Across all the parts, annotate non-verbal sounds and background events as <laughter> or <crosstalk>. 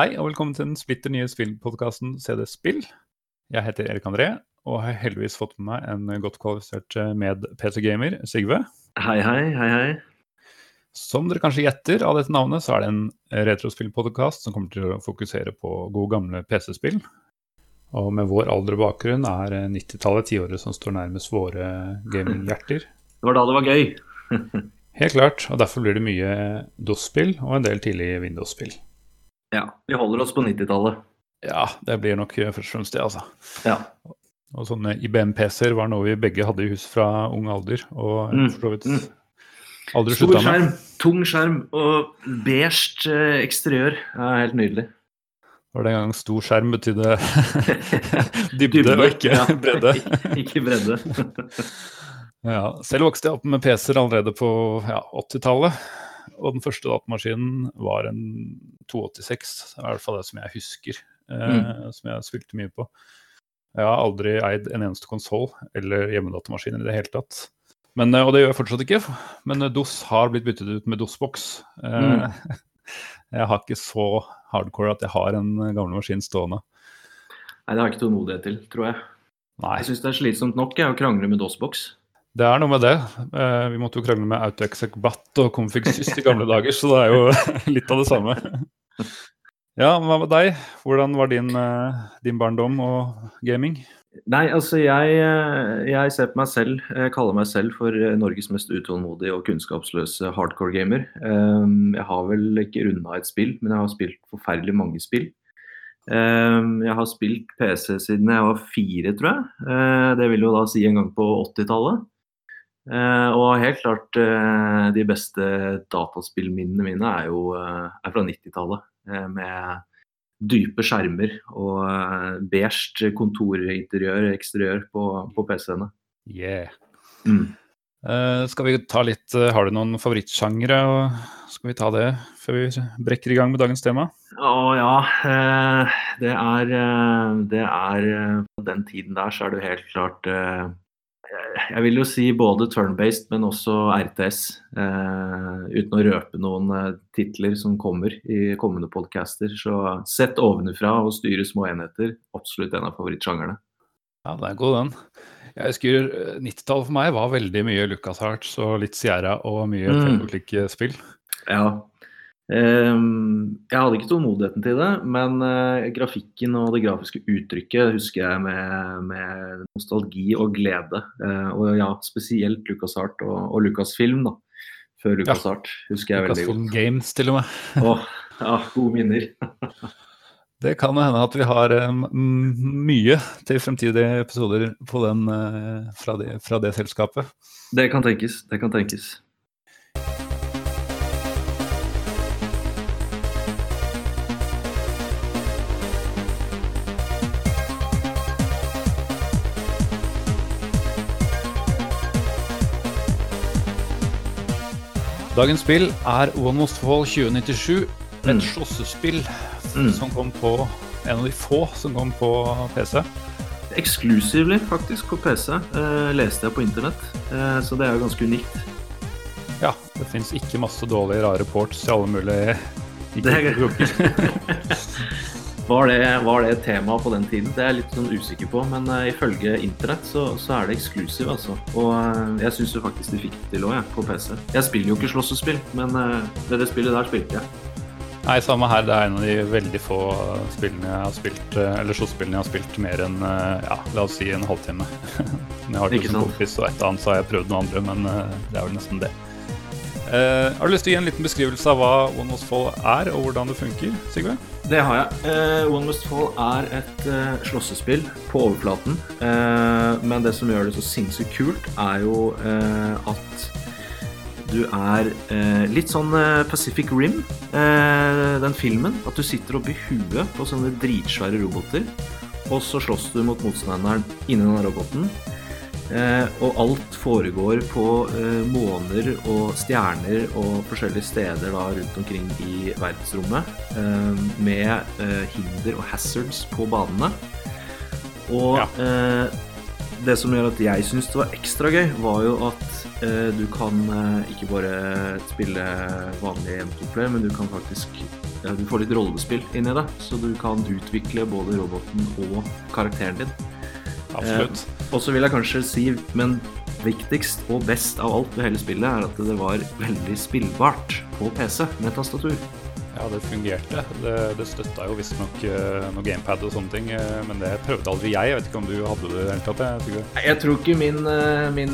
Hei og velkommen til den splitter nye spillpodkasten CD Spill. Jeg heter Erik André og har heldigvis fått med meg en godt kvalifisert eh, med-PC-gamer, Sigve. Hei, hei, hei, hei. Som dere kanskje gjetter av dette navnet, så er det en retrospillpodkast som kommer til å fokusere på gode gamle PC-spill. Og med vår alder og bakgrunn er 90-tallet tiåret som står nærmest våre gaminghjerter. Det var da det var gøy. <laughs> Helt klart, og derfor blir det mye DOS-spill og en del tidlig Windows-spill. Ja, vi holder oss på 90-tallet. Ja, det blir nok først og fremst det, altså. Ja. Og sånne IBM-PC-er var noe vi begge hadde i hus fra ung alder. Og Mm, for så vidt mm. aldri Stor slutta med. skjerm, tung skjerm og beige eh, eksteriør. Ja, helt nydelig. Var det en gang stor skjerm betydde <laughs> <laughs> dybde og ikke ja. <laughs> bredde. ikke bredde. Ja, selv vokste jeg opp med PC-er allerede på ja, 80-tallet. Og den første datamaskinen var en 286, er i hvert fall det som jeg husker. Mm. Som jeg spilte mye på. Jeg har aldri eid en eneste konsoll eller hjemmedatamaskin i det hele tatt. Men, eh, og det gjør jeg fortsatt ikke. Men eh, DOS har blitt byttet ut med DOS-boks. Mm. <laughs> Jeg har ikke så hardcore at jeg har en eh, gammel maskin stående. Nei, det har jeg ikke tålmodighet til, tror jeg. Nei. Jeg syns det er slitsomt nok jeg, å krangle med DOS-boks. Det er noe med det. Eh, vi måtte jo krangle med AutoExec BAT og Config Syst i gamle dager, så det er jo <laughs> litt av det samme. Ja, hva med deg? Hvordan var din, eh, din barndom og gaming? Nei, altså jeg, eh, jeg ser på meg selv, jeg kaller meg selv for Norges mest utålmodige og kunnskapsløse hardcore gamer. Um, Jeg har vel ikke runda et spill, men jeg har spilt forferdelig mange spill. Um, Jeg har spilt PC siden jeg var fire, tror jeg. Det vil jo da si en gang på 80-tallet. Eh, Og helt klart eh, de beste dataspillminnene mine er jo eh, er fra 90-tallet. eh, Med dype skjermer og beige kontorinteriør, eksteriør på, på PC-ene. Yeah. Mm. Eh, skal vi ta litt Har du noen favorittsjangre? og Skal vi ta det før vi brekker i gang med dagens tema? Å ja, eh, det er Det er På den tiden der så er det helt klart Jeg vil jo si både turn-based, men også RTS. eh, uten å røpe noen eh, titler som kommer i kommende podcaster. Så sett ovenfra og styre små enheter. Absolutt en av favorittsjangerne. Ja, det er god den. Jeg husker eh, 90-tallet for meg var veldig mye Lucas Hearts og litt Sierra og mye Mm. Technoclick-spill. Ja. Ehm, jeg hadde ikke tålmodigheten til det, men eh, grafikken og det grafiske uttrykket husker jeg med, med nostalgi og glede. Eh, og ja, spesielt LucasArt og, og Lucasfilm, da. Før LucasArt, husker jeg veldig Lucasfilm godt. Games, til og med. Åh, ja, gode minner. <laughs> Det kan hende at vi har eh, mye til fremtidige episoder på den, fra, det, fra det selskapet. Det kan tenkes. Det kan tenkes. Dagens spill er One Most Fall 2097. Et Mm. slåssespill Mm. som kom på En av de få som kom på PC. Exclusively, faktisk, på PC. eh, leste jeg på internett. Eh, så det er jo ganske unikt. Ja, det fins ikke masse dårlige, rare ports til alle mulige Det er- <laughs> Var det, var det et tema på den tiden? Det er jeg litt sånn usikker på, men uh, ifølge internett så, så er det eksklusiv, altså. Og uh, jeg syns jo faktisk de fikk det til òg, jeg, på PC. Jeg spiller jo ikke slåssespill, men uh, det, det spillet der spilte jeg. Nei, samme her. Det er en av de veldig få spillene jeg har spilt, eller slåsspillene jeg har spilt mer enn ja, la oss si en halvtime. <laughs> Jeg har det Ikke som kompis, og et annet så har jeg prøvd noe andre, men det er vel nesten det. Eh, har du lyst til å gi en liten beskrivelse av hva One Must Fall er, og hvordan det funker, Sigve? Det har jeg. Uh, One Must Fall er et uh, slåssespill på overflaten. Men det som gjør det så sinnssykt kult, er jo at du er litt sånn Pacific Rim, den filmen. At du sitter oppi huet på sånne dritsvære roboter, og så slåss du mot motstanderen inni den roboten. Eh, og alt foregår på eh, måner og stjerner og forskjellige steder da, rundt omkring i verdensrommet. Eh, med eh, hinder og hazards på banene. Og Ja. eh, det som gjør at jeg syns det var ekstra gøy, var jo at eh, du kan ikke bare spille vanlig M2-play, men du kan faktisk ja, Du får litt rollespill inni det, så du kan utvikle både roboten og karakteren din. Absolutt. Og så vil jeg kanskje si, men viktigst og best av alt ved hele spillet, er at det var veldig spillbart på PC med tastatur. Ja, det fungerte. Det, det støtta jo visstnok uh, noe gamepad og sånne ting, uh, men det prøvde aldri jeg. Jeg vet ikke om du hadde det i det hele tatt? Jeg, tror jeg tror ikke min, uh, min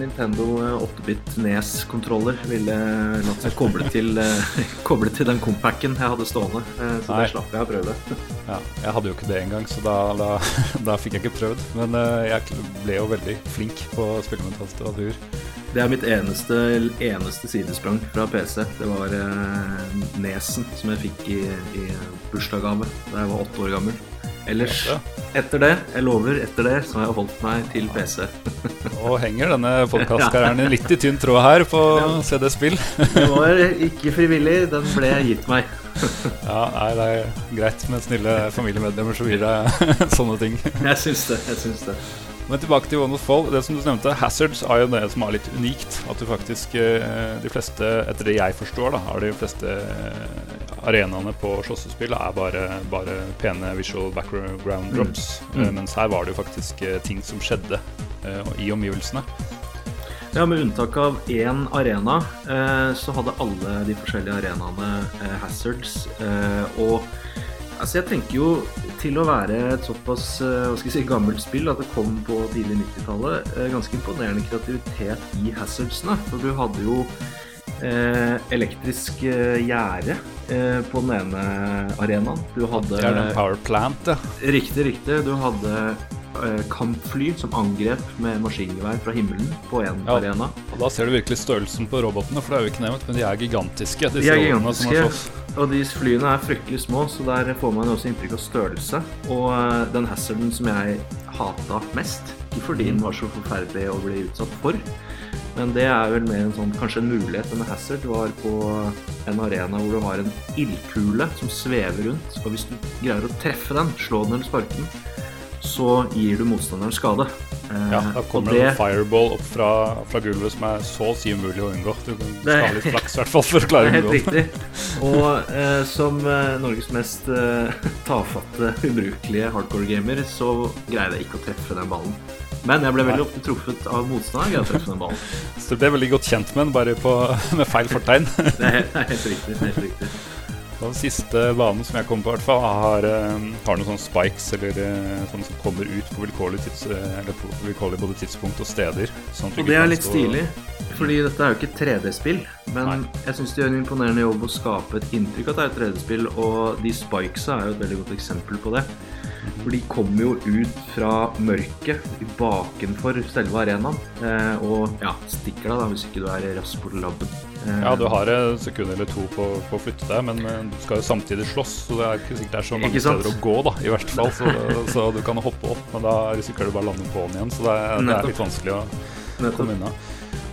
Nintendo 8-bit Nes-kontroller ville latt seg koble til, <laughs> koble til den compacken jeg hadde stående. så Nei. det slapp jeg å prøve. <laughs> ja, jeg hadde jo ikke det engang, så da, da, <laughs> da fikk jeg ikke prøvd. Men jeg ble jo veldig flink på å spille med tastatur. Det er mitt eneste, eneste sidesprang fra PC. Det var eh, Nesen som jeg fikk i, i bursdagsgave da jeg var åtte år gammel. Ellers, etter det, jeg lover, etter det så har jeg holdt meg til PC. Og henger denne podkastkarrieren <laughs> litt i tynn tråd her på CD-spill. <laughs> det var ikke frivillig, den ble gitt meg. <laughs> ja, nei, det er greit med snille familiemedlemmer som gir deg sånne ting. Jeg syns det. jeg syns det. Men tilbake til One of Fall. Det som du nevnte, Hazards er jo det som er litt unikt. At du faktisk eh, De fleste, etter det jeg forstår, da, er de fleste eh, arenaene på slåssespill er bare, bare, pene visual background mm. drops. Mm. Mm. Mens her var det jo faktisk ting som skjedde i omgivelsene. Ja, Med unntak av én arena, så hadde alle de forskjellige arenaene hazards. og Altså, jeg tenker jo til å være et såpass eh, hva skal jeg si, gammelt spill at det kom på tidlig 90-tallet, eh, ganske imponerende kreativitet i hazardsene. For du hadde jo eh, elektrisk eh, gjerde eh, på den ene arenaen. Du hadde Det er den power plant, ja. Riktig, riktig. Du hadde eh, kampfly som angrep med maskingevær fra himmelen på én ja, arena. Og da ser du virkelig størrelsen på robotene, for det er jo ikke nevnt, men de er gigantiske. Disse de er gigantiske. Og de flyene er fryktelig små, så der får man også inntrykk av størrelse. Og eh, den hazarden som jeg hata mest, ikke fordi den var så forferdelig å bli utsatt for, men det er vel mer en sånn, kanskje en mulighet. Denne hazard var på en arena hvor du har en ildkule som svever rundt. Og hvis du greier å treffe den, slå den eller sparke den, så gir du motstanderen skade. Ja, da eh, kommer det en fireball opp fra, fra, gulvet som er så å si umulig å unngå. Du skal ha litt flaks i hvert fall for å klare å unngå Helt riktig. Og eh, som eh, Norges mest eh, <laughs> tafatte, ubrukelige hardcore-gamer, så greide jeg ikke å treffe den ballen. Men jeg ble veldig ofte truffet av motstander. <laughs> Så du ble veldig godt kjent med den, bare på, <laughs> med feil fortegn? det er helt, helt riktig. Helt riktig. Den siste banen som jeg kom på, hvert fall, har, eh, har noen sånne spikes eller eh, sånne som kommer ut på vilkårlig, tids, eh, på vilkårlig både tidspunkt og steder. Sånn og det er litt stilig, fordi dette er jo ikke 3D-spill. Men Nei. jeg syns de gjør en imponerende jobb å skape et inntrykk av at det er et 3D-spill, og de spikesa er jo et veldig godt eksempel på det. For de kommer jo ut fra mørket bakenfor selve arenaen, og ja, stikker deg da hvis ikke du er rask på labben. Ja, du har et sekund eller to på, på, å flytte deg, men eh, du skal jo samtidig slåss. Så det er ikke sikkert det er så mange steder å gå, da, i hvert fall. Så, så, du kan hoppe opp, men da risikerer du bare å lande på den igjen. Så det det er litt vanskelig å komme unna.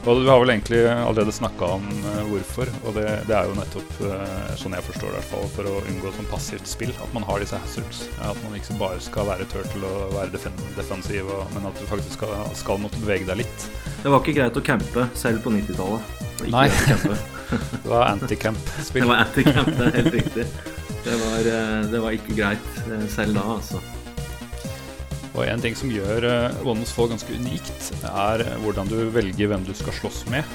Og Du har vel egentlig allerede snakka om uh, hvorfor, og det, det, er jo nettopp uh, sånn jeg forstår det, i hvert fall, for å unngå sånn passivt spill. At man har disse hazards. At man ikke bare skal være turtle og være defen defensiv, og, men at du faktisk skal, skal måtte bevege deg litt. Det var ikke greit å campe selv på 90-tallet. Nei. <laughs> det var anti-camp-spill. Det var anti-camp, det er helt riktig. Det var, uh, det var ikke greit selv da, altså. Og en ting som gjør uh, Fall ganske unikt, er hvordan du velger hvem du skal slåss med.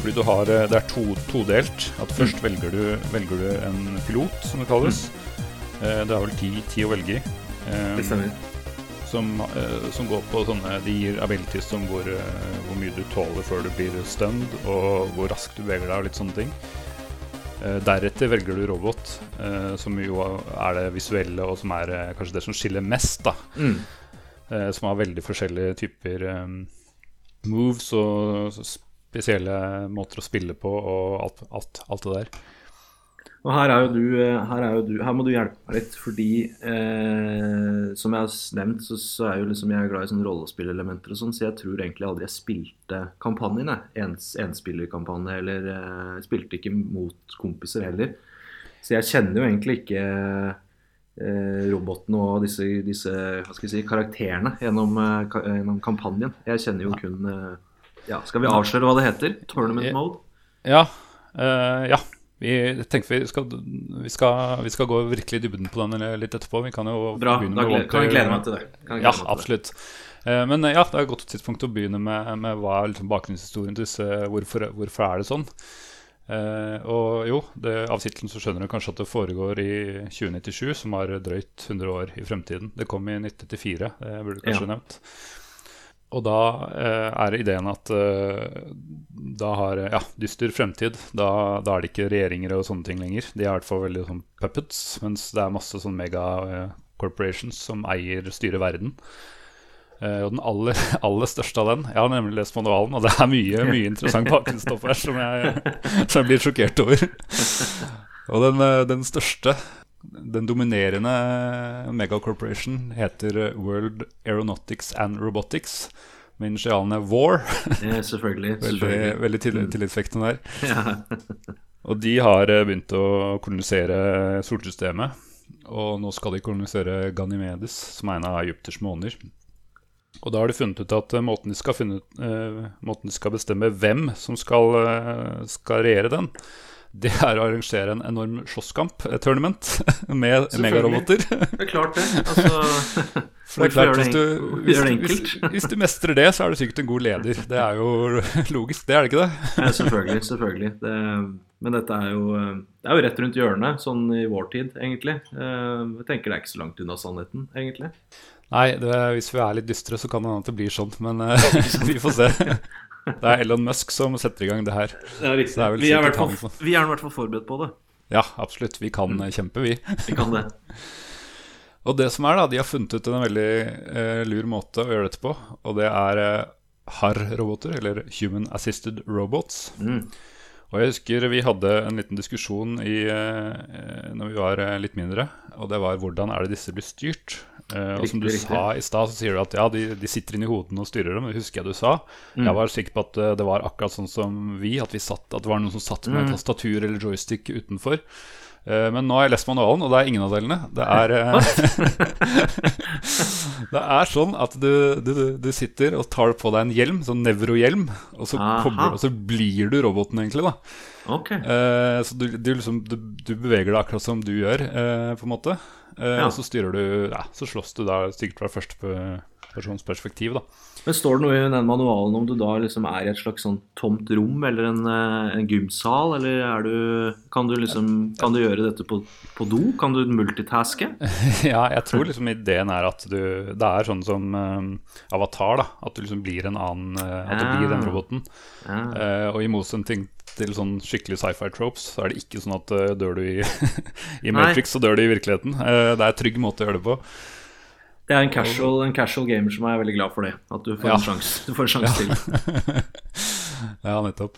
Fordi du har, uh, det er to, todelt. At først mm. velger, du, velger, du, en pilot, som det kalles. Mm. Uh, det er vel ti, ti å velge i. Um. Som, som, går på sånne De gir abilities som hvor, hvor mye du tåler før du blir stunned, og hvor raskt du beveger deg, og litt sånne ting. Eh, deretter velger du robot, eh, som jo er det visuelle, og som er eh, kanskje det som skiller mest. da mm. Som har veldig forskjellige typer moves og spesielle måter å spille på og alt, alt, alt det der. Og her, er jo du, eh, her, er jo du, her må du hjelpe meg litt, fordi eh, som jeg har nevnt, så, så er jo liksom jeg glad i sånne rollespillelementer og sånn, så jeg tror egentlig aldri jeg spilte kampanjen. Ens, enspillerkampanje, eller eh, spilte ikke mot kompiser heller. Så jeg kjenner jo egentlig ikke eh, robotene og disse, disse si, karakterene gjennom, eh, gjennom, kampanjen. Jeg kjenner jo kun eh, Ja, Skal vi avsløre hva det heter? Tournament mode? Ja. Uh, ja. Vi tenker vi skal, vi, skal, vi skal gå virkelig i dybden på den litt etterpå. Vi kan jo Bra. begynne med gleder, kan jeg glede meg til det. Ja, til absolutt. Eh, Men eh, ja, det er et godt tidspunkt å begynne med, med hva er liksom bakgrunnshistorien til disse hvorfor, hvorfor er det sånn. Eh, og jo, det, av tittelen så skjønner du kanskje at det foregår i 2097, som er drøyt 100 år i fremtiden. Det kom i 1994, det burde du kanskje Ja. nevnt. Og da eh, er ideen at eh, da har ja, dyster fremtid. Da, da er det ikke regjeringer og sånne ting lenger. De er i hvert fall veldig sånn puppets, mens det er masse sånn mega eh, corporations som eier, styrer verden. Eh, og den aller, <laughs> aller største av den Jeg har nemlig lest manualen, og det er mye <laughs> mye interessant bakgrunnsstoff her som jeg, som jeg blir sjokkert over. <laughs> Og den, eh, den største, den dominerende megacorporation, heter eh, World Aeronautics and Robotics. Med initialene WAR. Ja, selvfølgelig. <laughs> Veldig, selvfølgelig. veldig til- tillitsvektende der. <laughs> Ja. Og de har eh, begynt å kolonisere solsystemet. Og nå skal de kolonisere Ganymedes, som er en av Egypters måner. Og da har de funnet ut at eh, måten de skal, finne, måten de skal bestemme hvem som skal, skal regjere den, det er å arrangere en enorm slåsskamp-tournament <laughs> med Selvfølgelig. megaroboter. Det er klart det. Altså, <laughs> det er klart, hvis du, hvis, hvis, hvis du mestrer det, så er du sikkert en god leder. Det er jo <laughs> logisk, det er det ikke det? ja, selvfølgelig. selvfølgelig. Det, men dette er jo, det er jo rett rundt hjørnet, sånn i vår tid, egentlig. Eh, Jeg tenker det er ikke så langt unna sannheten, egentlig. Nei, det, hvis vi er litt dystre, så kan det hende at det blir sånn, men eh, vi får se. Det er Elon Musk som setter i gang det her. Det er riktig. Det er vi, er i hvert fall, vi er i hvert fall forberedt på det. Ja, absolutt. Vi kan mm. kjempe, vi. Vi kan det. <laughs> Og det som er, da, de har funnet ut en veldig eh, lur måte å gjøre dette på, og det er eh, HAR-roboter, eller Human Assisted Robots. Mm. Og jeg husker vi hadde en liten diskusjon i, eh, når vi var eh, litt mindre, og det var hvordan er det disse blir styrt? Eh, og som du Riktig, sa i stad, så sier du at ja, de, de sitter inni hodene og styrer dem. Det husker jeg du sa. Mm. Jeg var sikker på at eh, det var akkurat sånn som vi, at, vi satt, at det var noen som satt med Mm. tastatur eller joystick utenfor. Uh, Men nå har jeg lest manualen, og det er ingen av delene. Det er, <laughs> det er sånn at du, du, du sitter og tar på deg en hjelm, sånn nevrohjelm, og så, og så blir du roboten, egentlig. da okay. uh, Så du, du, liksom, du, du beveger deg akkurat som du gjør, på en måte. Eh, Ja. Og så styrer du Ja, så slåss du da sikkert fra førstepersonsperspektiv, da. Men står det noe i den manualen om du da liksom er i et slags sånn tomt rom eller en, eh, en gymsal, eller er du Kan du liksom Kan du gjøre dette på, på do? Kan du multitaske? <laughs> Ja, jeg tror liksom ideen er at du Det er sånn som um, Avatar, da. At du liksom blir en annen At du blir den Ah. roboten. Ja. Uh, og i motsetning til sånn skikkelig sci-fi tropes, så er det ikke sånn at uh, dør du i, <laughs> i Nei. Matrix, så dør du i virkeligheten. Uh, det er en trygg måte å gjøre det på. Det er en casual, en casual gamer som er veldig glad for det. At du får Ja. en sjanse sjans ja. til. <laughs> Ja, nettopp.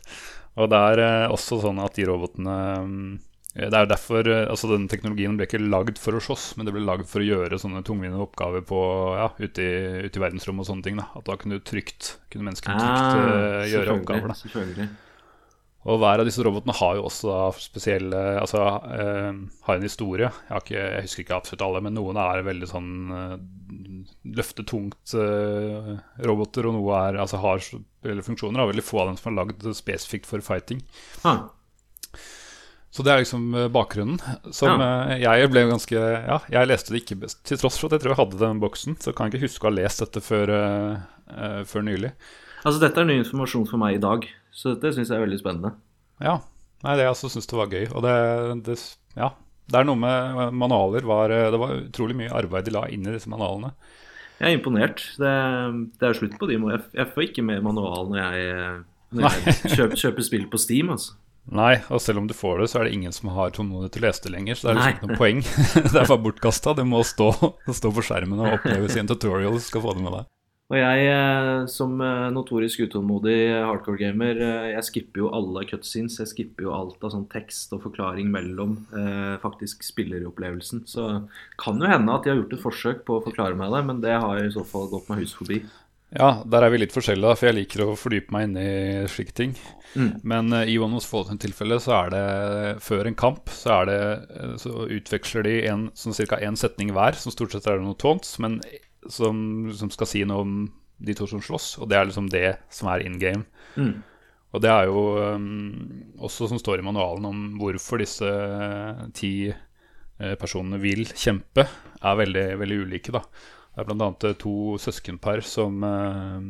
Og det er uh, også sånn at de robotene um, Det er derfor Altså, den teknologien ble ikke lagd for å slåss, men det ble lagd for å gjøre sånne tungvinte oppgaver på Ja, ute i, ute i verdensrommet og sånne ting. da At da kunne du trygt Kunne menneskene trygt Ah, gjøre oppgaver. da Selvfølgelig. Og hver av disse robotene har jo også da spesielle Altså eh, har en historie. Jeg, har ikke, jeg husker ikke absolutt alle, men noen er veldig sånn løftetungt løfte tungt eh, roboter, og noe er, altså har spesielle funksjoner. Er veldig få av dem som er lagd spesifikt for fighting. Ah, Så det er liksom eh, bakgrunnen. Som ja. jeg ble ganske Ja, jeg leste det ikke best. Til tross for at jeg tror jeg hadde den boksen, så kan jeg ikke huske å ha lest dette før, uh, eh, før nylig. altså, dette er ny informasjon for meg i dag, så dette syns jeg er veldig spennende. Ja. Nei, det jeg også syns det var gøy. Og det, det Ja. Det er noe med manualer var, eh, Det var utrolig mye arbeid de la inn i disse manualene. Jeg er imponert. Det, det er slutt på de. Jeg, jeg får ikke med manual når jeg, når jeg <laughs> kjøper, kjøper spill på Steam. altså. Nei, og selv om du får det, så er det ingen som har tålmodighet til å lese det lenger. Så det er liksom ikke noe poeng. <laughs> det er bare bortkasta. Det må stå, stå på skjermen og oppleves i en tutorial. Du skal få det med deg. Og jeg, eh, som eh, notorisk utålmodig hardcore-gamer, eh, jeg skipper jo alle cutscenes. Jeg skipper jo alt av sånn tekst og forklaring mellom eh, faktisk spilleropplevelsen. Så kan jo hende at de har gjort et forsøk på å forklare meg det, men det har i så fall gått meg hus forbi. Ja, der er vi litt forskjellige, for jeg liker å fordype meg inn i slike ting. Mm. Men i One of Fallen tilfelle så er det før en kamp så, er det, så utveksler de en, sånn ca. én setning hver, som stort sett er noe taunts, men som, som skal si noe om de to som slåss, og det er liksom det som er in game. Mm. Og det er jo um, også som står i manualen om hvorfor disse ti uh, personene vil kjempe, er veldig, veldig ulike. da. Det er bl.a. to søskenpar som, uh,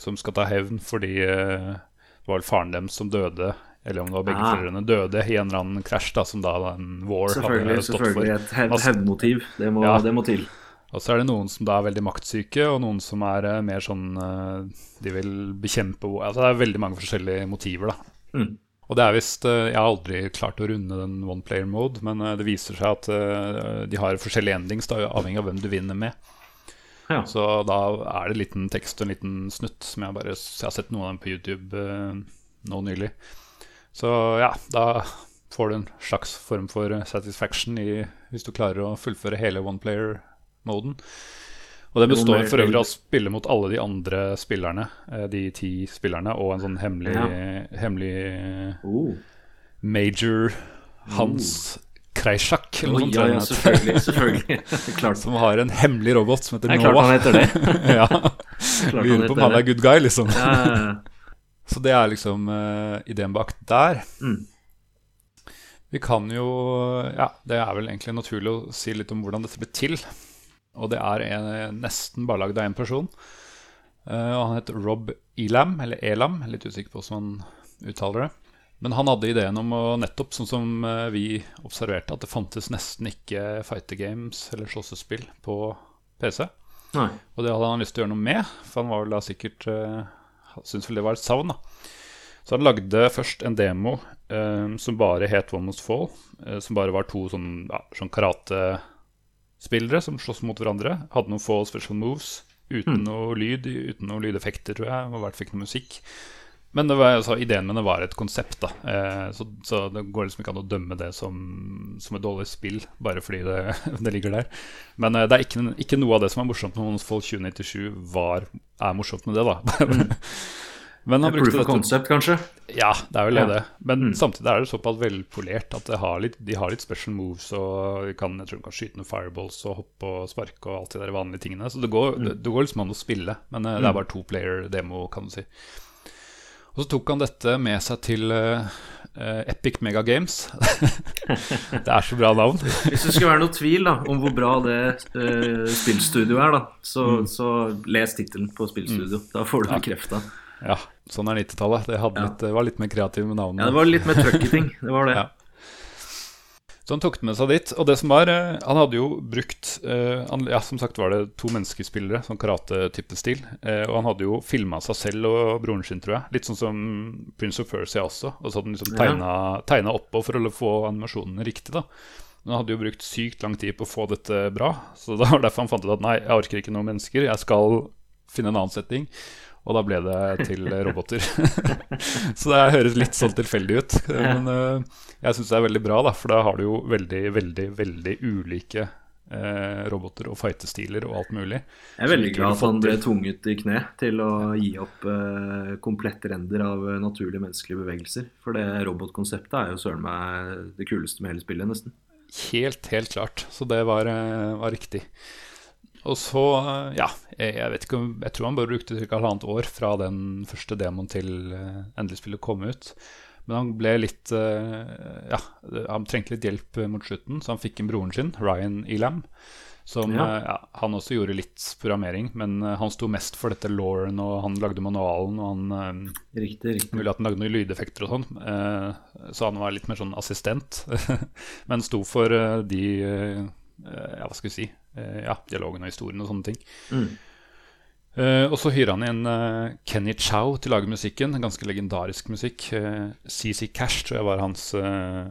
som skal ta hevn fordi uh, det var faren deres som døde, eller om det var begge Ah. foreldrene, døde i en eller annen krasj da, som da en war hadde stått for. selvfølgelig et hevnmotiv. Det, Ja. det må til. Og så er det noen som da er veldig maktsyke, og noen som er eh, mer sånn eh, De vil bekjempe altså Det er veldig mange forskjellige motiver, da. Mm. Og det er visst eh, Jeg har aldri klart å runde den one player mode, men det viser seg at de har forskjellige endings, da, avhengig av hvem du vinner med. Ja. Så da er det en liten tekst og en liten snutt som jeg bare Jeg har sett noen av dem på YouTube nå nylig. Så ja, da får du en slags form for satisfaction i, hvis du klarer å fullføre hele one player-moden. Og det består for øvrig av å spille mot alle de andre spillerne, eh, de ti spillerne, og en sånn hemmelig, hemmelig eh, Oh. major Hans Kreisjak, Oh, ja, ja, selvfølgelig. <laughs> selvfølgelig. <laughs> klart, Som har en hemmelig robot som heter er klart han heter det. <laughs> ja. Klart Lurer på om han er good guy, liksom. Ja, ja, ja. Så det er liksom uh, ideen bak der. Mm. Vi kan jo Ja, det er vel egentlig naturlig å si litt om hvordan dette ble til. Og det er en, nesten bare lagd av én person. Uh, og han heter Rob Elam, eller Elam, litt usikker på hvordan man uttaler det. Men han hadde ideen om å nettopp, sånn som eh, vi observerte, at det fantes nesten ikke fighter games eller slåssespill på PC. Nei. Og det hadde han lyst til å gjøre noe med, for han var vel da sikkert uh, Syntes vel det var et savn, da. Så han lagde først en demo eh, som bare het One Must Fall. eh, som bare var to sånn, ja, sånn karatespillere som slåss mot hverandre. Hadde noen få special moves uten noe lyd, uten noen lydeffekter, tror jeg. Og hvert fikk noe musikk. Men det var, altså, ideen med det var et konsept, da. Eh, så, så det går liksom ikke an å dømme det som, som et dårlig spill bare fordi det, <laughs> det ligger der. Men eh, det er ikke, ikke noe av det som er morsomt med Monsfold 2097, var, er morsomt med det, da. <laughs> Men han brukte dette concept, kanskje? Ja, det er vel det. Ja. det. Men Mm. samtidig er det såpass velpolert at det har litt, de har litt special moves. Og kan, jeg tror de kan skyte noen fireballs og hoppe og sparke og alt de der vanlige tingene. Så det går, Mm. det, det går liksom an å spille, men eh, det er bare to player demo, kan du si. Og så tok han dette med seg til uh, Epic Mega Games. <laughs> det er så bra navn. <laughs> Hvis det skulle være noe tvil da, om hvor bra det uh, spillstudioet er, da, så, Mm. så les tittelen på spillstudio. Da får du bekrefta. Ja, sånn er 90-tallet. Det, Ja. det var litt mer kreativ med navnene. Ja, det var litt mer trøkk i ting. Det var det. <laughs> Ja. Så han tok det med seg dit. Og det som var eh, Han hadde jo brukt eh, han, Ja, som sagt var det to menneskespillere, sånn karate-type stil. Eh, og han hadde jo filma seg selv og broren sin, tror jeg. Litt sånn som Prince of Persia også. Og så hadde han liksom Ja. tegna, tegna oppå for å få animasjonene riktig, da. Men han hadde jo brukt sykt lang tid på å få dette bra. Så det var derfor han fant ut at nei, jeg orker ikke noen mennesker. Jeg skal finne en annen setting. Og da ble det til roboter. <laughs> så det høres litt sånn tilfeldig ut. Men uh, jeg syns det er veldig bra, da, for da har du jo veldig, veldig, veldig ulike uh, roboter og fightestiler og alt mulig. Jeg er veldig glad at han ble tvunget i kne til å gi opp uh, komplett render av eh, naturlige menneskelige bevegelser. For det robotkonseptet er jo søren meg det kuleste med hele spillet, nesten. Helt, helt klart. Så det var, eh, var riktig. Og så, eh, ja jeg, vet ikke om Jeg tror han bare brukte ca. halvannet år fra den første demoen til eh, endelig spillet kom ut. Men han ble litt eh, Ja, han trengte litt hjelp mot slutten, så han fikk inn broren sin, Ryan Elam. Som Ja. ja, Han også gjorde litt programmering, men han sto mest for dette Lauren, og han lagde manualen, og han Riktig, riktig. Mulig at han lagde noen lydeffekter og sånn, så han var litt mer sånn assistent. <laughs> Men sto for de Ja, hva skal vi si eh, Ja, dialogen og historien og sånne ting. Mm. Uh, og så hyrer han inn uh, Kenny Chow til å lage musikken. En ganske legendarisk musikk. Uh, CC Cash tror jeg var hans eh,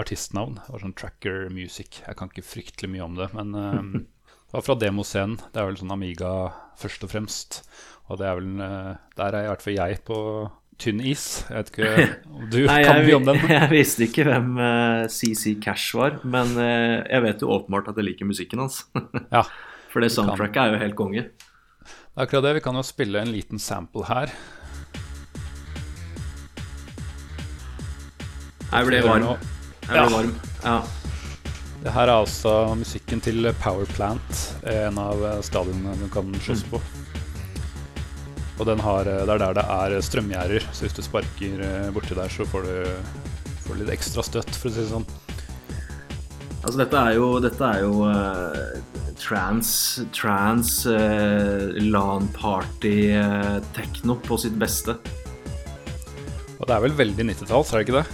artistnavn. Det var sånn tracker music. Jeg kan ikke fryktelig mye om det, men eh, <laughs> det var fra demoscenen. Det er vel sånn Amiga først og fremst. Og det er vel eh, Der er i hvert fall jeg på tynn is. Jeg vet ikke <laughs> om du Nei, kan mye om den. <laughs> jeg visste ikke hvem uh, CC Cash var, men uh, jeg vet jo åpenbart at jeg liker musikken hans. <laughs> Ja, For det soundtracket er jo helt konge. det er akkurat det. Vi kan jo spille en liten sample her. Jeg ble varm. Jeg ble Ja. varm. Ja. Det her er altså musikken til Power Plant, en av eh, stadionene du kan slåss på. Og den har, det er der det er strømgjerder, så hvis du sparker borti der, så får du, får litt ekstra støtt, for å si det sånn. Altså, dette er jo, dette er jo uh, trans, trans uh, LAN-party-tekno uh, på sitt beste. Og det er vel veldig 90-talls, er det ikke det?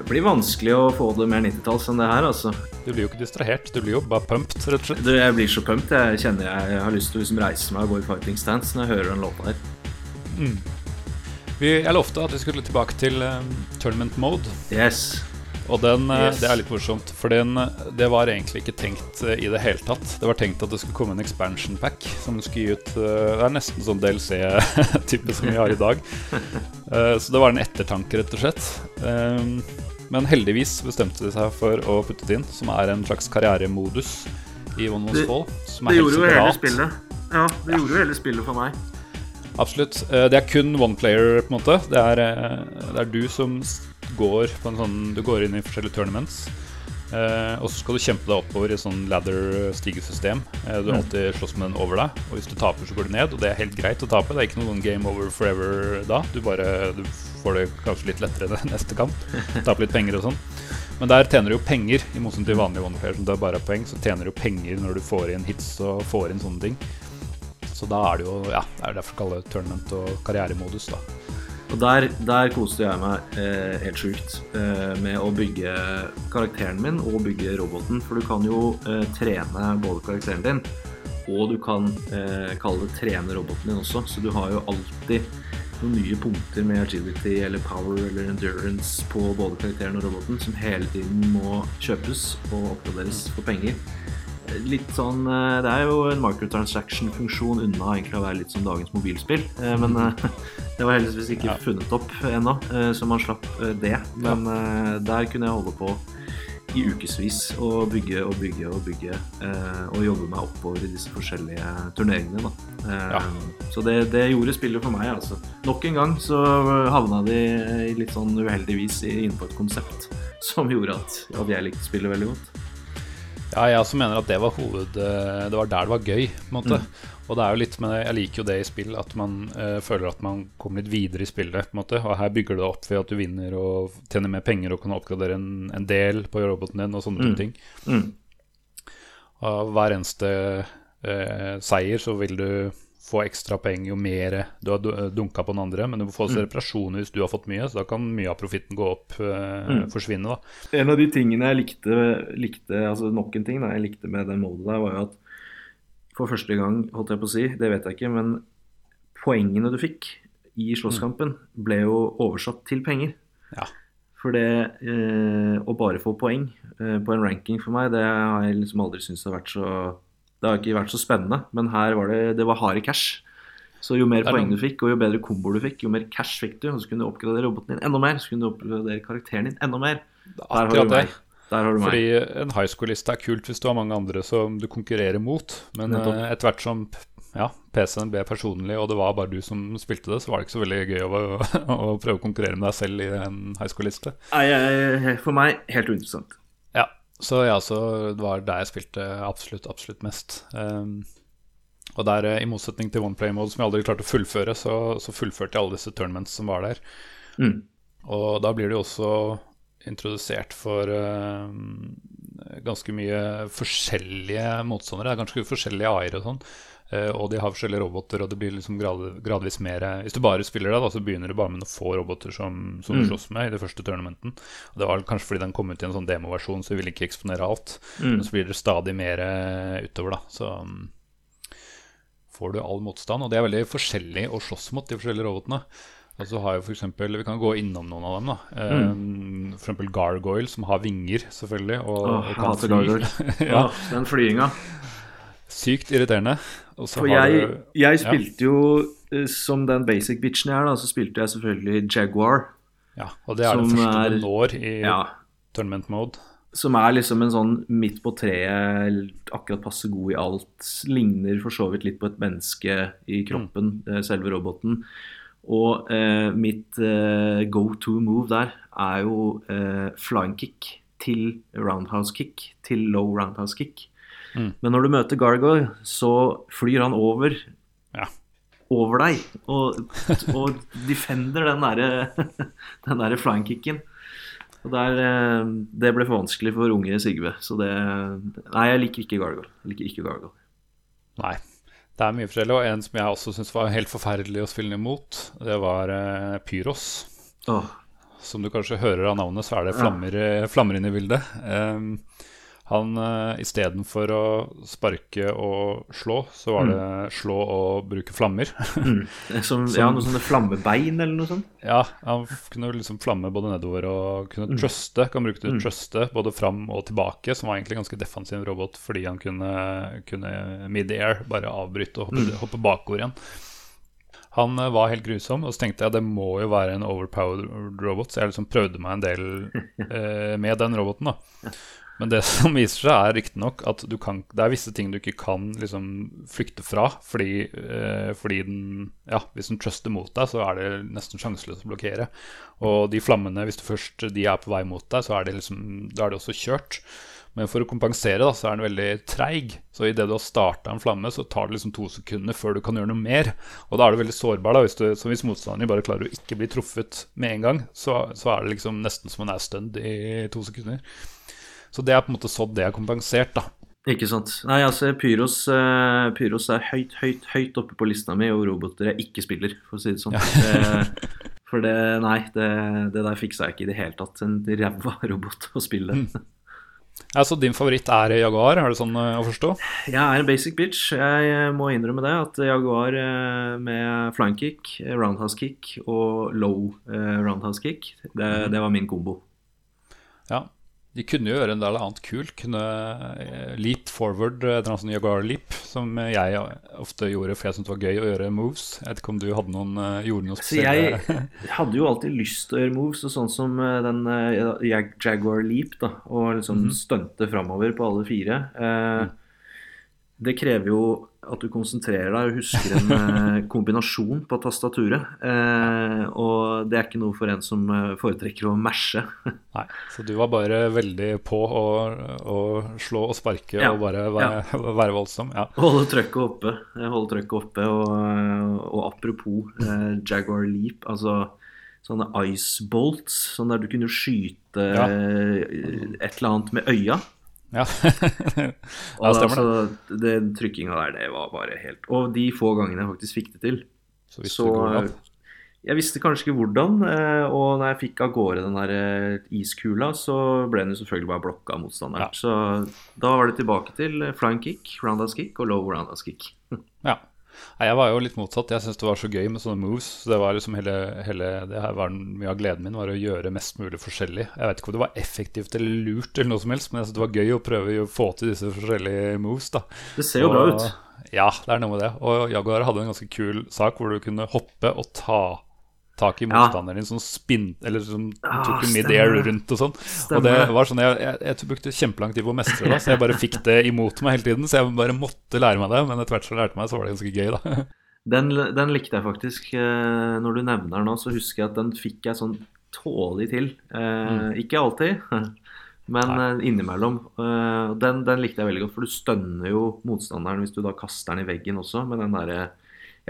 Det blir vanskelig å få det mer 90-talls enn det her, altså. Du blir jo ikke distrahert, du blir jo bare pumped, rett og slett. Du, jeg blir så pumped. Jeg kjenner jeg har lyst til å liksom reise meg og gå i fighting stance når jeg hører den låta her. Mm. Vi, jeg lovte at vi skulle tilbake til um, tournament mode. Yes. Og den, yes. det er litt morsomt, for den, det var egentlig ikke tenkt i det hele tatt. Det var tenkt at det skulle komme en expansion pack som skulle gi ut Det er nesten sånn DLC-type <laughs> som vi har i dag. <laughs> Så det var en ettertanke, rett og slett. Men heldigvis bestemte de seg for å putte det inn, som er en slags karrieremodus i One One's Fall. Som er det gjorde jo hele spillet. Ja, det ja. gjorde jo hele spillet for meg. Absolutt. Det er kun one player, på en måte. Det er, det er du som går på en sånn Du går inn i forskjellige tournaments. Uh, og så skal du kjempe deg oppover i sånn ladder-stigesystem. Uh, du mm. alltid slåss med den over deg. Og hvis du taper, så går du ned. Og det er helt greit å tape. Det er ikke noen game over forever da. Du bare du får det kanskje litt lettere <laughs> neste kamp. Taper litt penger og sånn. Men der tjener du jo penger, i motsetning til vanlige one som det er poeng. Så tjener du penger når du får inn hits og får inn sånne ting. Så da er det jo Ja, det er derfor kaller det tournament og karrieremodus, da. Og der, der koste jeg meg eh, helt sjukt eh, med å bygge karakteren min og bygge roboten. For du kan jo eh, trene både karakteren din og du kan eh, kalle det trene roboten din også. Så du har jo alltid noen nye punkter med agility eller power eller endurance på både karakteren og roboten som hele tiden må kjøpes og oppgraderes for penger litt sånn eh, Det er jo en microtransaction-funksjon unna egentlig å være litt som dagens mobilspill. Eh, men eh, <laughs> det var heldigvis ikke funnet opp ennå, så man slapp det. Men der kunne jeg holde på i ukevis og bygge og bygge og bygge og jobbe meg oppover i disse forskjellige turneringene. Da. Ja. Så det, det, gjorde spillet for meg, altså. Nok en gang så havna de litt sånn uheldigvis inne på et konsept <laughs> som gjorde at, at jeg likte spillet veldig godt. Ja, jeg også mener at det var hoved eh, Det var der det var gøy. på en måte mm. Og det er jo litt med Jeg liker jo det i spill, at man uh, føler at man kommer litt videre i spillet. på en måte Og her bygger det opp ved at du vinner og tjener mer penger og kan oppgradere en, en del på roboten din og sånne mm. ting. Mm. Og hver eneste uh, seier så vil du få ekstra penger jo mer du har dunka på den andre. Men du må få mm. reparasjoner hvis du har fått mye, så da kan mye av profitten gå opp, eh, mm. forsvinne. da. En av de tingene jeg likte, likte altså nok en ting da, jeg likte med den modet der, var jo at for første gang, holdt jeg på å si, det vet jeg ikke, men poengene du fikk i slåsskampen, ble jo oversatt til penger. Ja. For det eh, å bare få poeng eh, på en ranking for meg, det har jeg liksom aldri syntes har vært så det har ikke vært så spennende, men her var det, det var harde cash. Så jo mer poeng du fikk, og jo bedre komboer du fikk, jo mer cash fikk du. Og så kunne du oppgradere roboten din enda mer. Så kunne du oppgradere karakteren din enda mer. Der har du meg. Der har du Fordi en high school-liste er kult hvis du har mange andre som du konkurrerer mot. Men Nettopp. etter hvert som ja, PC-en ble personlig, og det var bare du som spilte det, så var det ikke så veldig gøy å, <laughs> å prøve å konkurrere med deg selv i en high school-liste. For meg helt uinteressant. Så ja, så det var der jeg spilte absolutt, absolutt mest. Um, og der, eh, i motsetning til One Play Mode, som jeg aldri klarte å fullføre, så, så fullførte jeg alle disse tournaments som var der. Mm. Og da blir det jo også introdusert for uh, ganske mye forskjellige motstandere. Det er ganske forskjellige AI-er og sånn. Uh, og de har forskjellige roboter, og det blir liksom grad, gradvis mer Hvis du bare spiller det, da, så begynner du bare med noen få roboter som, som mm. du slåss med i det første tournamenten. Og det var kanskje fordi den kom ut i en sånn demoversjon, så vi ville ikke eksponere alt. Mm. Men så blir det stadig mer uh, utover, da. Så um, får du all motstand. Og de er veldig forskjellige å slåss mot, de forskjellige robotene. Altså har jo for eksempel, Vi kan gå innom noen av dem. da mm. eksempel Gargoyle, som har vinger, selvfølgelig. Og, Åh, og kan fly. <laughs> ja. Den flyginga. Sykt irriterende. For jeg, jeg, spilte ja. jo eh, som den basic bitchen jeg er, da, så spilte jeg selvfølgelig Jaguar. Ja, og det er det første er, du når i ja, tournament mode. Som er liksom en sånn midt på treet, akkurat passe god i alt. Ligner for så vidt litt på et menneske i kroppen, mm. selve roboten. Og eh, mitt eh, go to move der er jo eh, flying kick til roundhouse kick til low roundhouse kick. Mm. Men når du møter Gargoyle, så flyr han over ja. over deg og, og defender den derre <laughs> den der flying kicken. Og der, eh, det ble for vanskelig for unge Sigve. Så det Nei, jeg liker ikke Gargoyle. Jeg liker ikke Gargoyle. Nei. Det er mye forskjellig. Og en som jeg også syns var helt forferdelig å spille imot, det var uh, Pyros. Åh. Som du kanskje hører av navnet, så er det flammer, ja. flammer inn i bildet. Um, han uh, istedenfor å sparke og slå, så var det mm. slå og bruke flammer. mm. <laughs> Som, ja, noe sånne flammebein eller noe sånt? Ja, han kunne liksom flamme både nedover og kunne mm. truste. Kan bruke det mm. truste både fram og tilbake, som var egentlig ganske defensiv robot fordi han kunne, kunne mid-air bare avbryte og hoppe, mm. hoppe bakover igjen. Han uh, var helt grusom, og så tenkte jeg det må jo være en overpowered robot, så jeg liksom prøvde meg en del <laughs> eh, med den roboten. da men det som viser seg, er riktignok at kan, det er visse ting du ikke kan liksom, flykte fra. Fordi, eh, fordi den, ja, hvis den truster mot deg, så er det nesten sjanseløst å blokkere. Og de flammene, hvis du først de er på vei mot deg, så er det, liksom, da er det også kjørt. Men for å kompensere da, så er den veldig treig. Så idet du har starta en flamme, så tar det liksom to sekunder før du kan gjøre noe mer. Og da er du veldig sårbar. da, Hvis, så hvis motstanderen bare klarer å ikke bli truffet med en gang, så, så er det liksom nesten som en er stunned i to sekunder. Så det er på en måte sådd det er kompensert, da. Ikke sant. Nei, altså Pyros, uh, Pyros, er høyt, høyt, høyt oppe på lista mi over roboter jeg ikke spiller, for å si det sånn. Ja. for det, nei, det, det, der fiksa jeg ikke i det hele tatt. En ræva <laughs> robot å spille. Mm. Så din favoritt er Jaguar, er det sånn eh, å forstå? Jeg er en basic bitch. Jeg eh, må innrømme det. At Jaguar med flying kick, roundhouse kick og low roundhouse kick, det, mm. det var min kombo. Ja, de kunne jo gjøre en del annet kult. Kunne eh, leap forward, eh, sånn Jaguar leap, som jeg ofte gjorde for jeg syntes det var gøy å gjøre moves. Jeg vet ikke om du hadde noen, eh, gjorde noe spesielt? Jeg <laughs> hadde jo alltid lyst til å gjøre moves, og sånn som den Jaguar leap, da, og liksom mm -hmm. stunte framover på alle fire. Eh, mm det krever jo at du konsentrerer deg og husker en eh, <laughs> kombinasjon på tastaturet. Eh, og det er ikke noe for en som eh, foretrekker å mashe. <laughs> Nei, Så du var bare veldig på å, å slå og sparke ja, og bare være, ja. <laughs> være voldsom? Ja. Holde trøkket oppe. Holde trøkket oppe. Og, og apropos eh, Jaguar Leap, altså sånne ice bolts, sånn der du kunne skyte ja. et eller annet med øya. Ja, <laughs> ja stemmer det. Altså, den trykkinga der, det var bare helt Og de få gangene jeg faktisk fikk det til, så, så jeg visste kanskje ikke hvordan. Eh, og når jeg fikk av gårde den der eh, iskula, så ble den jo selvfølgelig bare blokka av motstanderen. Ja. Så da var det tilbake til flying kick, roundhouse kick og low roundhouse kick. <laughs> ja. Nei, jeg var jo litt motsatt. Jeg syntes det var så gøy med sånne moves. Så det var liksom hele, hele det her var Mye av gleden min var å gjøre mest mulig forskjellig. Jeg vet ikke om det var effektivt eller lurt, eller noe som helst, men jeg syntes det var gøy å prøve å få til disse forskjellige moves. da Det ser jo og, bra ut. Ja, det er noe med det. Og Jaguar hadde en ganske kul sak hvor du kunne hoppe og ta tak i motstanderen din, som spin, eller som ah, tok mid-air rundt og sånn. Og det var sånn, Jeg, jeg, jeg brukte kjempelang tid på å mestre det, så jeg bare fikk det imot meg hele tiden. Så jeg bare måtte lære meg det, men etter hvert så lærte meg, så var det ganske gøy, da. <laughs> Den, den likte jeg faktisk. Eh, når du nevner den nå, så husker jeg at den fikk jeg sånn tålig til. Eh, mm. Ikke alltid, <laughs> men Nei. Eh, innimellom. Den, den, likte jeg veldig godt, for du stønner jo motstanderen hvis du da kaster den i veggen også, med den derre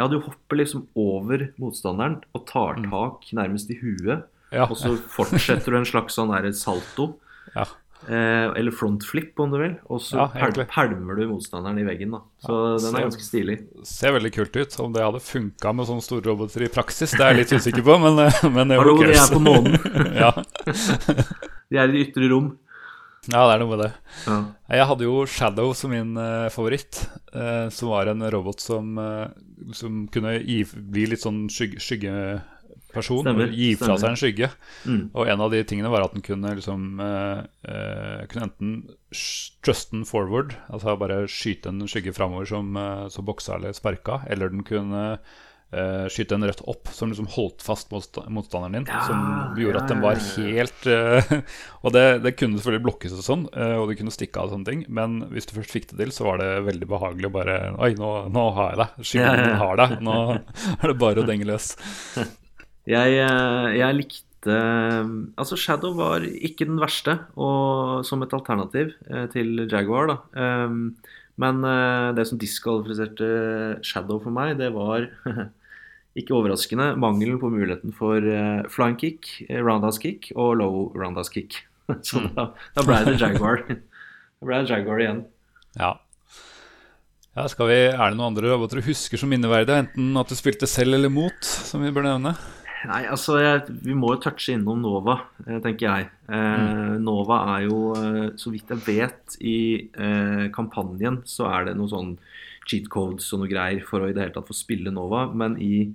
ja, du hopper liksom over motstanderen og tar mm. tak nærmest i huet. Ja. Og så fortsetter du en slags sånn der salto. Ja. Eh, eller frontflip, om du vil. Og så ja, pælmer du motstanderen i veggen. da Så ja, den er ganske stilig. Ser veldig kult ut. Om det hadde funka med sånne store roboter i praksis, det er jeg litt usikker på, men, eh, men Hallo, de er på månen. <laughs> ja. <laughs> de er i det ytre rom. Ja, det er noe med det. Ja. Jeg hadde jo Shadow som min uh, favoritt. Uh, som var en robot som, uh, som kunne gi, bli litt sånn skygge, skyggeperson. Stemmer, gi fra seg en skygge. Mm. Og en av de tingene var at den kunne liksom Kunne enten truste den forward, altså bare skyte en skygge framover som, som boksa eller sparka, eller den kunne uh, skyte en rødt opp som liksom holdt fast motstanderen din. Ja, som gjorde at den var helt uh, <laughs> Og det, det, kunne selvfølgelig blokkes og sånn, uh, og det kunne stikke av og sånne ting, men hvis du først fikk det til, så var det veldig behagelig å bare Oi, nå, nå har jeg deg. Skyggen ja. har deg. Nå <laughs> er det bare å denge løs. <laughs> Jeg, jeg likte Altså, Shadow var ikke den verste og, som et alternativ til Jaguar, da. Um, Men det som diskvalifiserte Shadow for meg, det var ikke overraskende mangelen på muligheten for eh, flying kick, eh, roundhouse kick og low roundhouse kick. <laughs> Så da, da ble det Jaguar. <laughs> Da ble det Jaguar igjen. Ja. ja skal vi, er det noen andre roboter du husker som minneverdige? Enten at du spilte selv eller mot, som vi bør nevne? Nei, altså jeg, Vi må jo touche innom Nova, eh, tenker jeg. Eh, Nova er jo, så vidt jeg vet, i eh, kampanjen så er det noe sånn cheat codes og noe greier for å i det hele tatt få spille Nova. Men i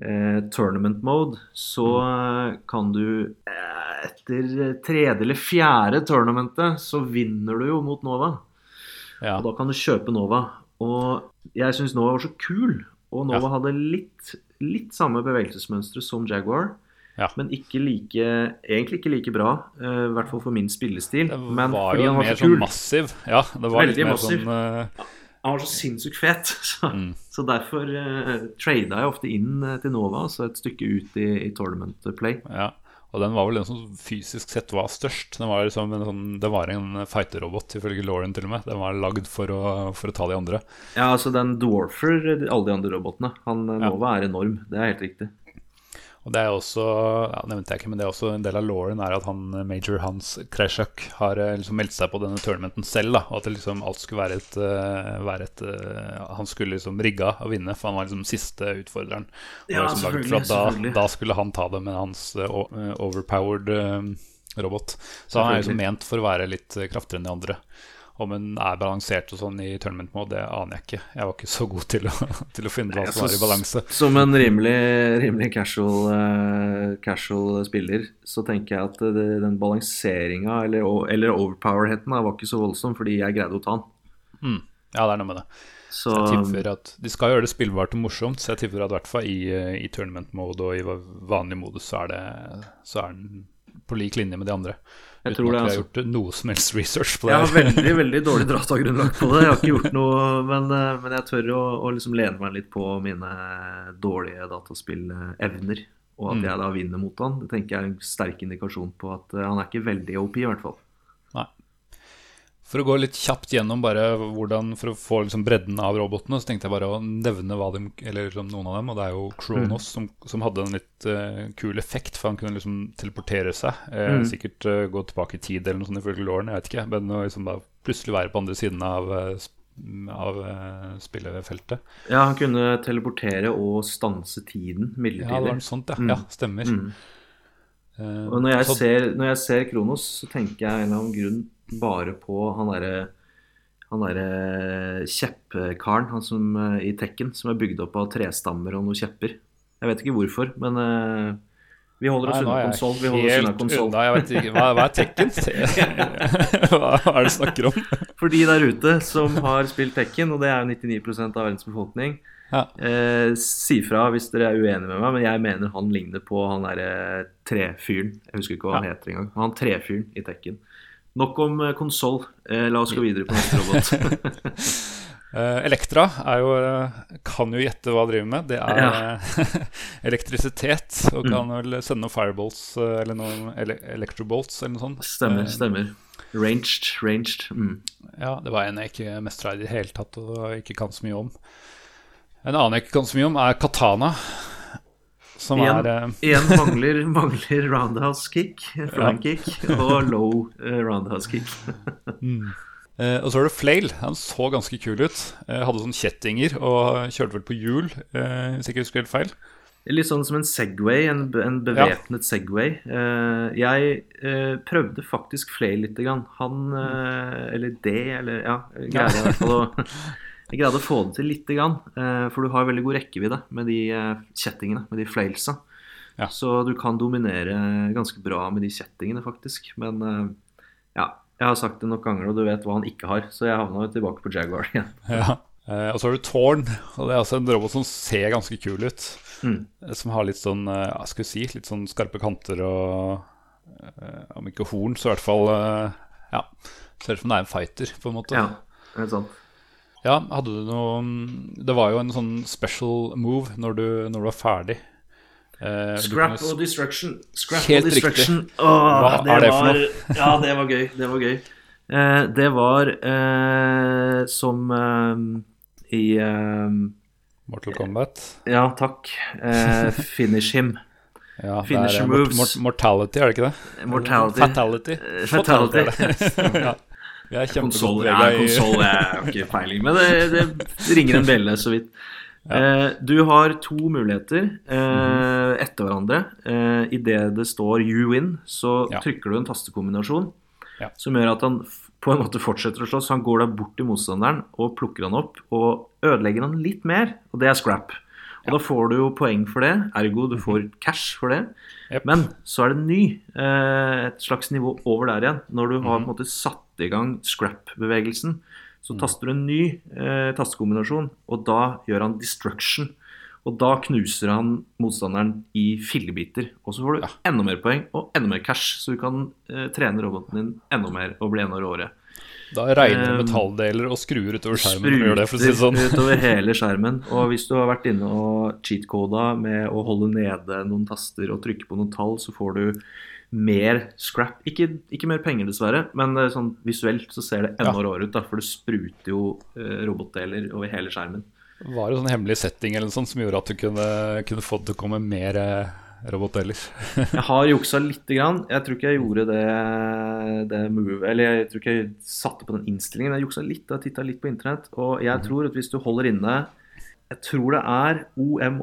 eh, tournament mode så eh, kan du eh, etter tredje eller fjerde tournamentet så vinner du jo mot Nova. Ja. Og da kan du kjøpe Nova. Og jeg syns Nova var så kul. Og Nova Ja. hadde litt, litt samme bevegelsesmønstre som Jaguar. Ja. Men ikke like, egentlig ikke like bra, eh, i hvert fall for min spillestil. Det Men var fordi jo mer sånn massiv. Ja, det var Veldig litt mer massiv. sånn eh, Han var så sinnssykt fet. <laughs> Så, Mm. så derfor uh, trada jeg ofte inn eh, til Nova, altså et stykke ut i, i tournament play. Ja, og den var vel den som fysisk sett var størst. Den var liksom en sånn, det var en fighter-robot, ifølge Lauren til og med. Den var lagd for for å ta de andre. Ja, altså den dwarfer alle de andre robotene. Han Nova Ja. Er enorm, det er helt riktig. Og det er også, ja, nevnte jeg ikke, men det er også en del av Lauren er at han eh, major Hans Kreshuk har eh, liksom meldt seg på denne tournamenten selv. da, Og at liksom alt skulle være et, eh, være et Han skulle liksom rigga å vinne, for han var liksom siste utfordreren. Ja, liksom selvfølgelig, da, selvfølgelig. da skulle han ta det med hans overpowered robot. Så han er liksom ment for å være litt kraftigere enn de andre. Om hun er balansert og sånn i tournament mode, det aner jeg ikke. Jeg var ikke så god til å, <laughs> til å finne hva som var i balanse. Som en rimelig, rimelig casual, uh, casual spiller, så tenker jeg at det, den balanseringa, eller, eller overpowerheten, var ikke så voldsom, fordi jeg greide å ta den. Mm. Ja, det er noe med det. Så Så jeg tipper at De skal gjøre det spillbart og morsomt, så jeg tipper at i hvert fall i, eh, i tournament mode og i vanlig modus så er, det, så er den på lik linje med de andre. Jeg Uten tror at det, vi har gjort noe som helst research på det. jeg har veldig veldig dårlig <laughs> datagrunnlag på det. Jeg har ikke gjort noe, men, eh, men jeg tør å, å liksom lene meg litt på mine dårlige dataspillevner. Og at Mm. jeg da vinner mot han. Det tenker jeg er en sterk indikasjon på at eh, han er ikke veldig OP, i hvert fall. For å gå litt kjapt gjennom bare hvordan, for å få liksom bredden av robotene, så tenkte jeg bare å nevne de, eller liksom noen av dem. Og det er jo Kronos som, som hadde en litt uh, kul effekt, for han kunne liksom teleportere seg. Eh, Mm. Sikkert uh, gå tilbake i tid eller noe sånt ifølge Lauren, jeg vet ikke. Men liksom da plutselig være på andre siden av, eh, av uh, spillefeltet. Ja, han kunne teleportere og stanse tiden Ja, det var noe sånt, ja. Mm. Ja, stemmer. Mm. Og når jeg, så- ser, når jeg ser Kronos, så tenker jeg en eller annen grunn bare på han derre han derre kjeppkaren han som, eh, i Tekken som er bygd opp av trestammer og noen kjepper. Jeg vet ikke hvorfor, men uh, vi holder oss unna konsoll. Vi holder oss unna konsoll. Jeg vet ikke, hva, hva er Tekken? <laughs> <laughs> hva er det du snakker om? <laughs> For de der ute som har spilt Tekken, og det er jo 99 av verdens befolkning, Ja. uh, si fra hvis dere er uenige med meg, men jeg mener han ligner på han derre trefyren. Jeg husker ikke hva han Ja. heter engang. Han trefyren i Tekken. Nok om eh, konsoll. Eh, la oss gå videre på neste robot. <laughs> <laughs> Eh, Elektra er jo, kan jo gjette hva han driver med. Det er ja. <laughs> elektrisitet. Mm. Og kan vel sende noen fireballs eller noen ele electrobolts eller noe sånt. Stemmer, stemmer. Ranged, ranged. Mm. Ja, det var en jeg ikke mestra i det hele tatt og ikke kan så mye om. En annen jeg ikke kan så mye om, er katana. Som en, er Én Igjen mangler, mangler roundhouse kick, flying kick og low eh, roundhouse kick. <laughs> Eh, og så er det Flail. Han så ganske kul ut. Eh, hadde sånne kjettinger og kjørte vel på hjul, eh, hvis jeg ikke husker helt feil. Litt sånn som en Segway, en, en bevæpnet Segway. Uh, jeg uh, prøvde faktisk Flail lite grann. Han, uh, eller det, eller ja, greide i hvert fall å <laughs> Jeg greide å få det til lite grann. eh, for du har veldig god rekkevidde med de eh, kjettingene, med de flailsa. Ja. Så du kan dominere ganske bra med de kjettingene, faktisk. Men eh, ja, jeg har sagt det nok ganger, og du vet hva han ikke har. Så jeg havna tilbake på Jaguar igjen. <laughs> Ja. Og så har du Tårn, og det er altså en robot som ser ganske kul ut. Mm. Som har litt sånn, jeg vi si, litt sånn skarpe kanter og Om ikke horn, så i hvert fall Ja. Ser ut som det er en fighter, på en måte. Ja, helt sant. Ja, hadde du noe Det var jo en sånn special move når du, når du var ferdig. Eh, Scrap kunne- og destruction. Scrap Helt og destruction. Åh, Hva det er det for var, <laughs> Ja, det var gøy. Det var gøy. Eh, det var eh, som eh, i eh, Mortal Kombat. Ja, takk. Eh, finish him. <laughs> Ja, er, eh, moves. mort- mortality, er det ikke det? Mortality. Fatality. Fatality. fatality. er <laughs> ja. Vi er kjempegodt ja, i konsoll har ikke <laughs> peiling, men det, det ringer en bjelle så vidt. Ja. du har to muligheter eh, etter hverandre. Eh, Idet det står 'you win', så Ja. trykker du en tastekombinasjon Ja. som gjør at han på en måte fortsetter å slåss. Han går da bort til motstanderen og plukker han opp og ødelegger han litt mer, og det er scrap. Og da får du jo poeng for det, ergo du får cash for det. Yep. Men så er det ny, eh, et slags nivå over der igjen. Når du har på en måte satt i gang scrap-bevegelsen, så taster du en ny eh, tastekombinasjon, og da gjør han destruction. Og da knuser han motstanderen i fillebiter. Og så får du Ja. enda mer poeng og enda mer cash, så du kan eh, trene roboten din enda mer og bli enda råere. Da regner um, metalldeler og skruer utover skjermen. gjør det, for å si det sånn. utover <laughs> hele skjermen. Og hvis du har vært inne og cheat-koda med å holde nede noen taster og trykke på noen tall, så får du mer scrap. Ikke, ikke mer penger, dessverre, men er sånn visuelt så ser det enda Ja. råere ut. da, For det spruter jo eh, robotdeler over hele skjermen. Var det sånn hemmelig setting eller sånt som gjorde at du kunne, kunne fått det å komme mer eh, robotdeler? <laughs> Jeg har juksa lite grann. Jeg tror ikke jeg gjorde det, det move Eller jeg tror ikke jeg satte på den innstillingen. Jeg juksa litt og titta litt på internett. Og jeg tror at hvis du holder inne Jeg tror det er OM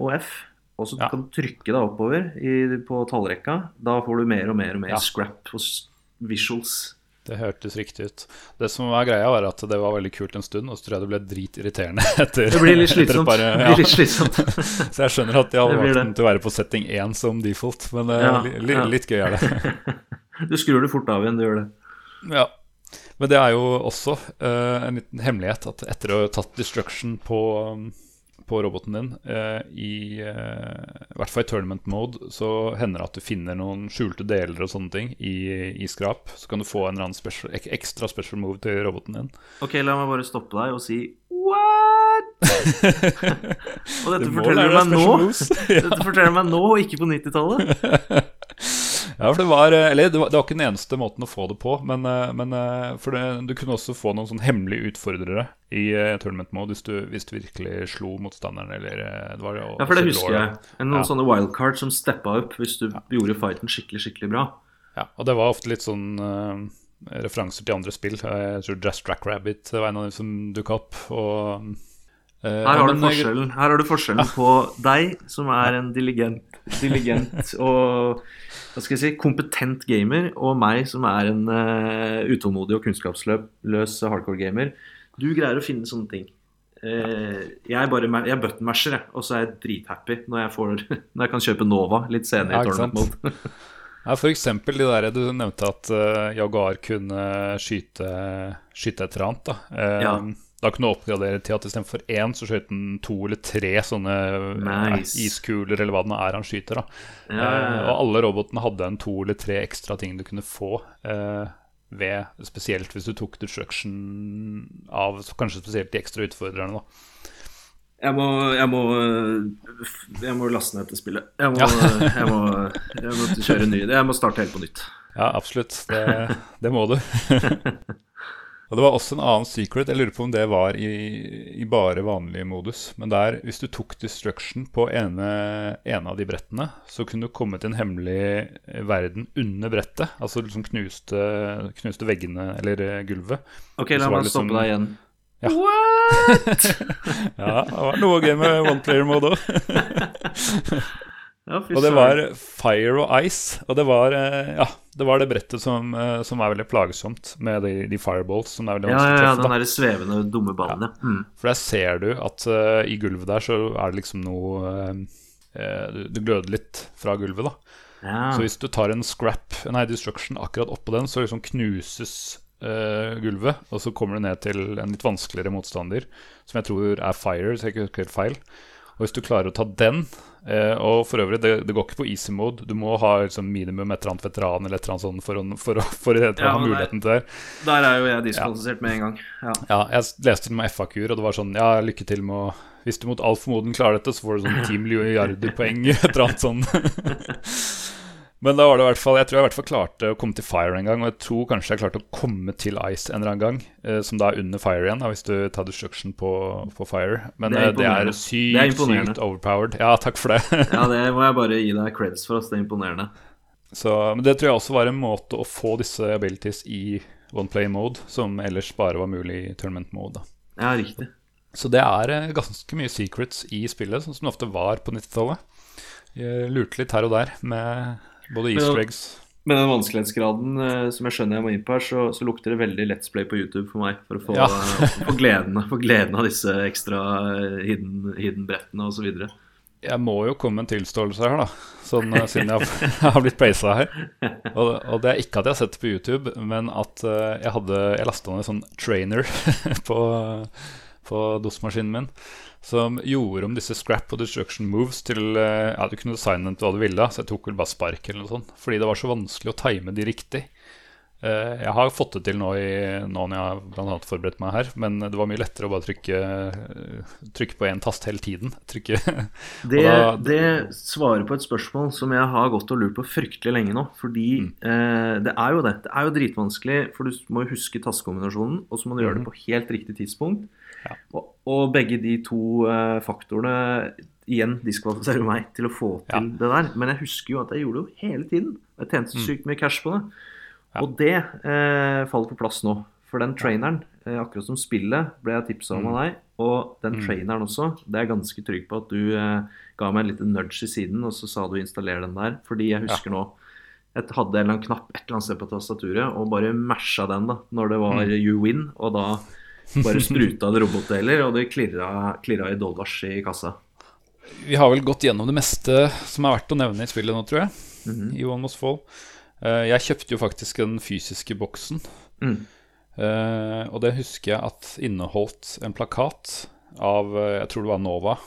og så Ja. kan du trykke deg oppover i, på tallrekka. Da får du mer og mer og mer Ja. scrap og visuals. Det hørtes riktig ut. Det som var greia, var at det var veldig kult en stund, og så tror jeg det ble dritirriterende <laughs> etter Det blir litt slitsomt. par- ja. blir litt slitsomt. <laughs> Så jeg skjønner at de hadde valgt den til å være på setting 1 som default, men eh, Ja, li, li, ja. litt gøy er det. <laughs> Du skrur det fort av igjen, du gjør det. Ja. Men det er jo også uh, en liten hemmelighet at etter å ha tatt destruction på, um, på roboten din, eh, i, eh, i hvert fall i tournament mode, så hender det at du finner noen skjulte deler og sånne ting i, i skrap. Så kan du få en eller annen special, ek, ekstra special move til roboten din. Ok, la meg bare stoppe deg og si what? <laughs> og dette forteller du meg nå. Dette forteller meg nå, og ikke på 90-tallet. <laughs> Ja, for det var eh, Eller det var, det var ikke den eneste måten å få det på, men, eh, men eh, for det, du kunne også få noen sånn hemmelige utfordrere i uh, tournament mode hvis du, hvis du virkelig slo motstanderen, eller det var Ja, for det husker jeg. En, noen Ja. sånne wildcard som steppa opp hvis du gjorde fighten skikkelig, skikkelig bra. Ja, og det var ofte litt sånn uh, referanser til andre spill. Jeg tror Just Track Rabbit var en av dem som dukka opp. Og, Her har men, eh, her har du forskjellen på deg, som er en diligent, diligent og hva skal jeg si, kompetent gamer, og meg, som er en uh, utålmodig og kunnskapsløs hardcore gamer. Du greier å finne sånne ting. Uh, jeg bare jeg button-masher, jeg, og så er jeg drithappy når jeg, får, <laughs> når jeg kan kjøpe Nova litt senere Ja, i tournament mode. <laughs> Ja, for eksempel de der du nevnte at uh, Jaguar kunne skyte, skyte et annet. Da. Uh, Ja. Da kunne du oppgradere til at istedenfor én, så skjøt den to eller tre sånne eh, Nice. iskuler, eller hva det nå er han skyter. Da. Ja, Eh, og alle robotene hadde en to eller tre ekstra ting du kunne få. Eh, ved, spesielt hvis du tok destruction av kanskje spesielt de ekstra utfordrerne. Da. Jeg må, jeg må Jeg må laste ned dette spillet. Jeg må, Ja. <laughs> jeg må, jeg må kjøre ny. Jeg må starte helt på nytt. Ja, absolutt. Det, <laughs> det må du. <laughs> og det var også en annen secret. Jeg lurer på om det var i, i bare vanlig modus. Men der, hvis du tok destruction på ene, ene av de brettene, så kunne du komme til en hemmelig verden under brettet. Altså liksom knuste, knuste veggene eller eh, gulvet. Ok, la meg liksom- stoppe deg igjen. Ja. <laughs> Ja, det var noe gøy med one player mode òg. <laughs> Ja, Og det var fire og ice. Og det var, eh, ja, det var det brettet som, eh, som er veldig plagsomt med de, de fireballs. Er Ja, ja, ja, den der svevende, dumme ballen, ja. Mm. For der ser du at uh, i gulvet der så er det liksom noe eh, du- Det gløder litt fra gulvet, da. ja. Så hvis du tar en scrap, nei, destruction akkurat oppå den, så liksom knuses uh, gulvet. Og så kommer du ned til en litt vanskeligere motstander, som jeg tror er fire, så jeg ikke husker helt feil. Og hvis du klarer å ta den eh, Og for øvrig, det, det går ikke på easy mode. Du må ha liksom, minimum et eller annet veteran eller et eller annet sånt for å, for å, for å, for å Ja, ha muligheten der, til det. Der er jo jeg diskvalifisert med en gang. Ja. Ja, jeg leste til og med FAQ-er, og det var sånn Ja, lykke til med å Hvis du mot all formodning klarer dette, så får du sånn <laughs> ti milliarder poeng, et eller annet sånn. <laughs> Men da var det i hvert fall, jeg tror jeg i hvert fall klarte å komme til Fire en gang. Og jeg tror kanskje jeg klarte å komme til Ice en eller annen gang, eh, som da er under Fire igjen, da, hvis du tar destruction på, på Fire. Men Det er det er sykt, Det er sykt overpowered. Ja, takk for det. <laughs> Ja, det må jeg bare gi deg creds for. Oss. Det er imponerende. Så, men det tror jeg også var en måte å få disse abilities i one play mode, som ellers bare var mulig i tournament mode. Da. Ja, riktig. Så det er eh, ganske mye secrets i spillet, sånn som det ofte var på 90-tallet. Jeg lurte litt her og der med både easter eggs Med den vanskelighetsgraden eh, som jeg skjønner jeg må inn på her, så, så lukter det veldig Let's Play på YouTube for meg. For å få, Ja. <laughs> for gleden, for gleden av disse ekstra eh, hidden, hidden brettene osv. Jeg må jo komme med en tilståelse her, da. Sånn eh, siden jeg har, <laughs> blitt praisa her. Og, og det er ikke at jeg har sett det på YouTube, men at jeg hadde Jeg lasta ned en sånn trainer <laughs> på, på DOS-maskinen min som gjorde om disse scrap og destruction moves til eh, Ja, du kunne designe dem til hva du ville, så jeg tok vel bare spark eller noe sånt. Fordi det var så vanskelig å time de riktig. Eh, Jeg har fått det til nå, i, nå når jeg har blant annet forberedt meg her, men det var mye lettere å bare trykke, eh, trykke på én tast hele tiden. <laughs> Trykke Det, da- det svarer på et spørsmål som jeg har gått og lurt på fryktelig lenge nå. Fordi Mm. eh, det er jo det. Det er jo dritvanskelig, for du må huske tastekombinasjonen, og så må du gjøre det på helt riktig tidspunkt. Ja. Og, og begge de to uh, faktorene igjen diskvalifiserer meg til å få Ja. til det der. Men jeg husker jo at jeg gjorde det jo hele tiden. Jeg tjente så Mm. sykt mye cash på det. Ja. Og det uh, faller på plass nå. For den traineren, uh, akkurat som spillet, ble jeg tipsa om Mm. av deg. Og den Mm. traineren også, det er jeg ganske trygg på at du eh, ga meg en liten nudge i siden, og så sa du installer den der. Fordi jeg husker nå jeg hadde en eller annen knapp et eller annet sted på tastaturet og bare masha den da, når det var Mm. you win, og da bare spruta det robotdeler, og det klirra, klirra i dollars i kassa. Vi har vel gått gjennom det meste som er verdt å nevne i spillet nå, tror jeg. Mhm. I One Must Fall. Eh, Jeg kjøpte jo faktisk den fysiske boksen. Mm. eh, Og det husker jeg at inneholdt en plakat av eh, Jeg tror det var Nova.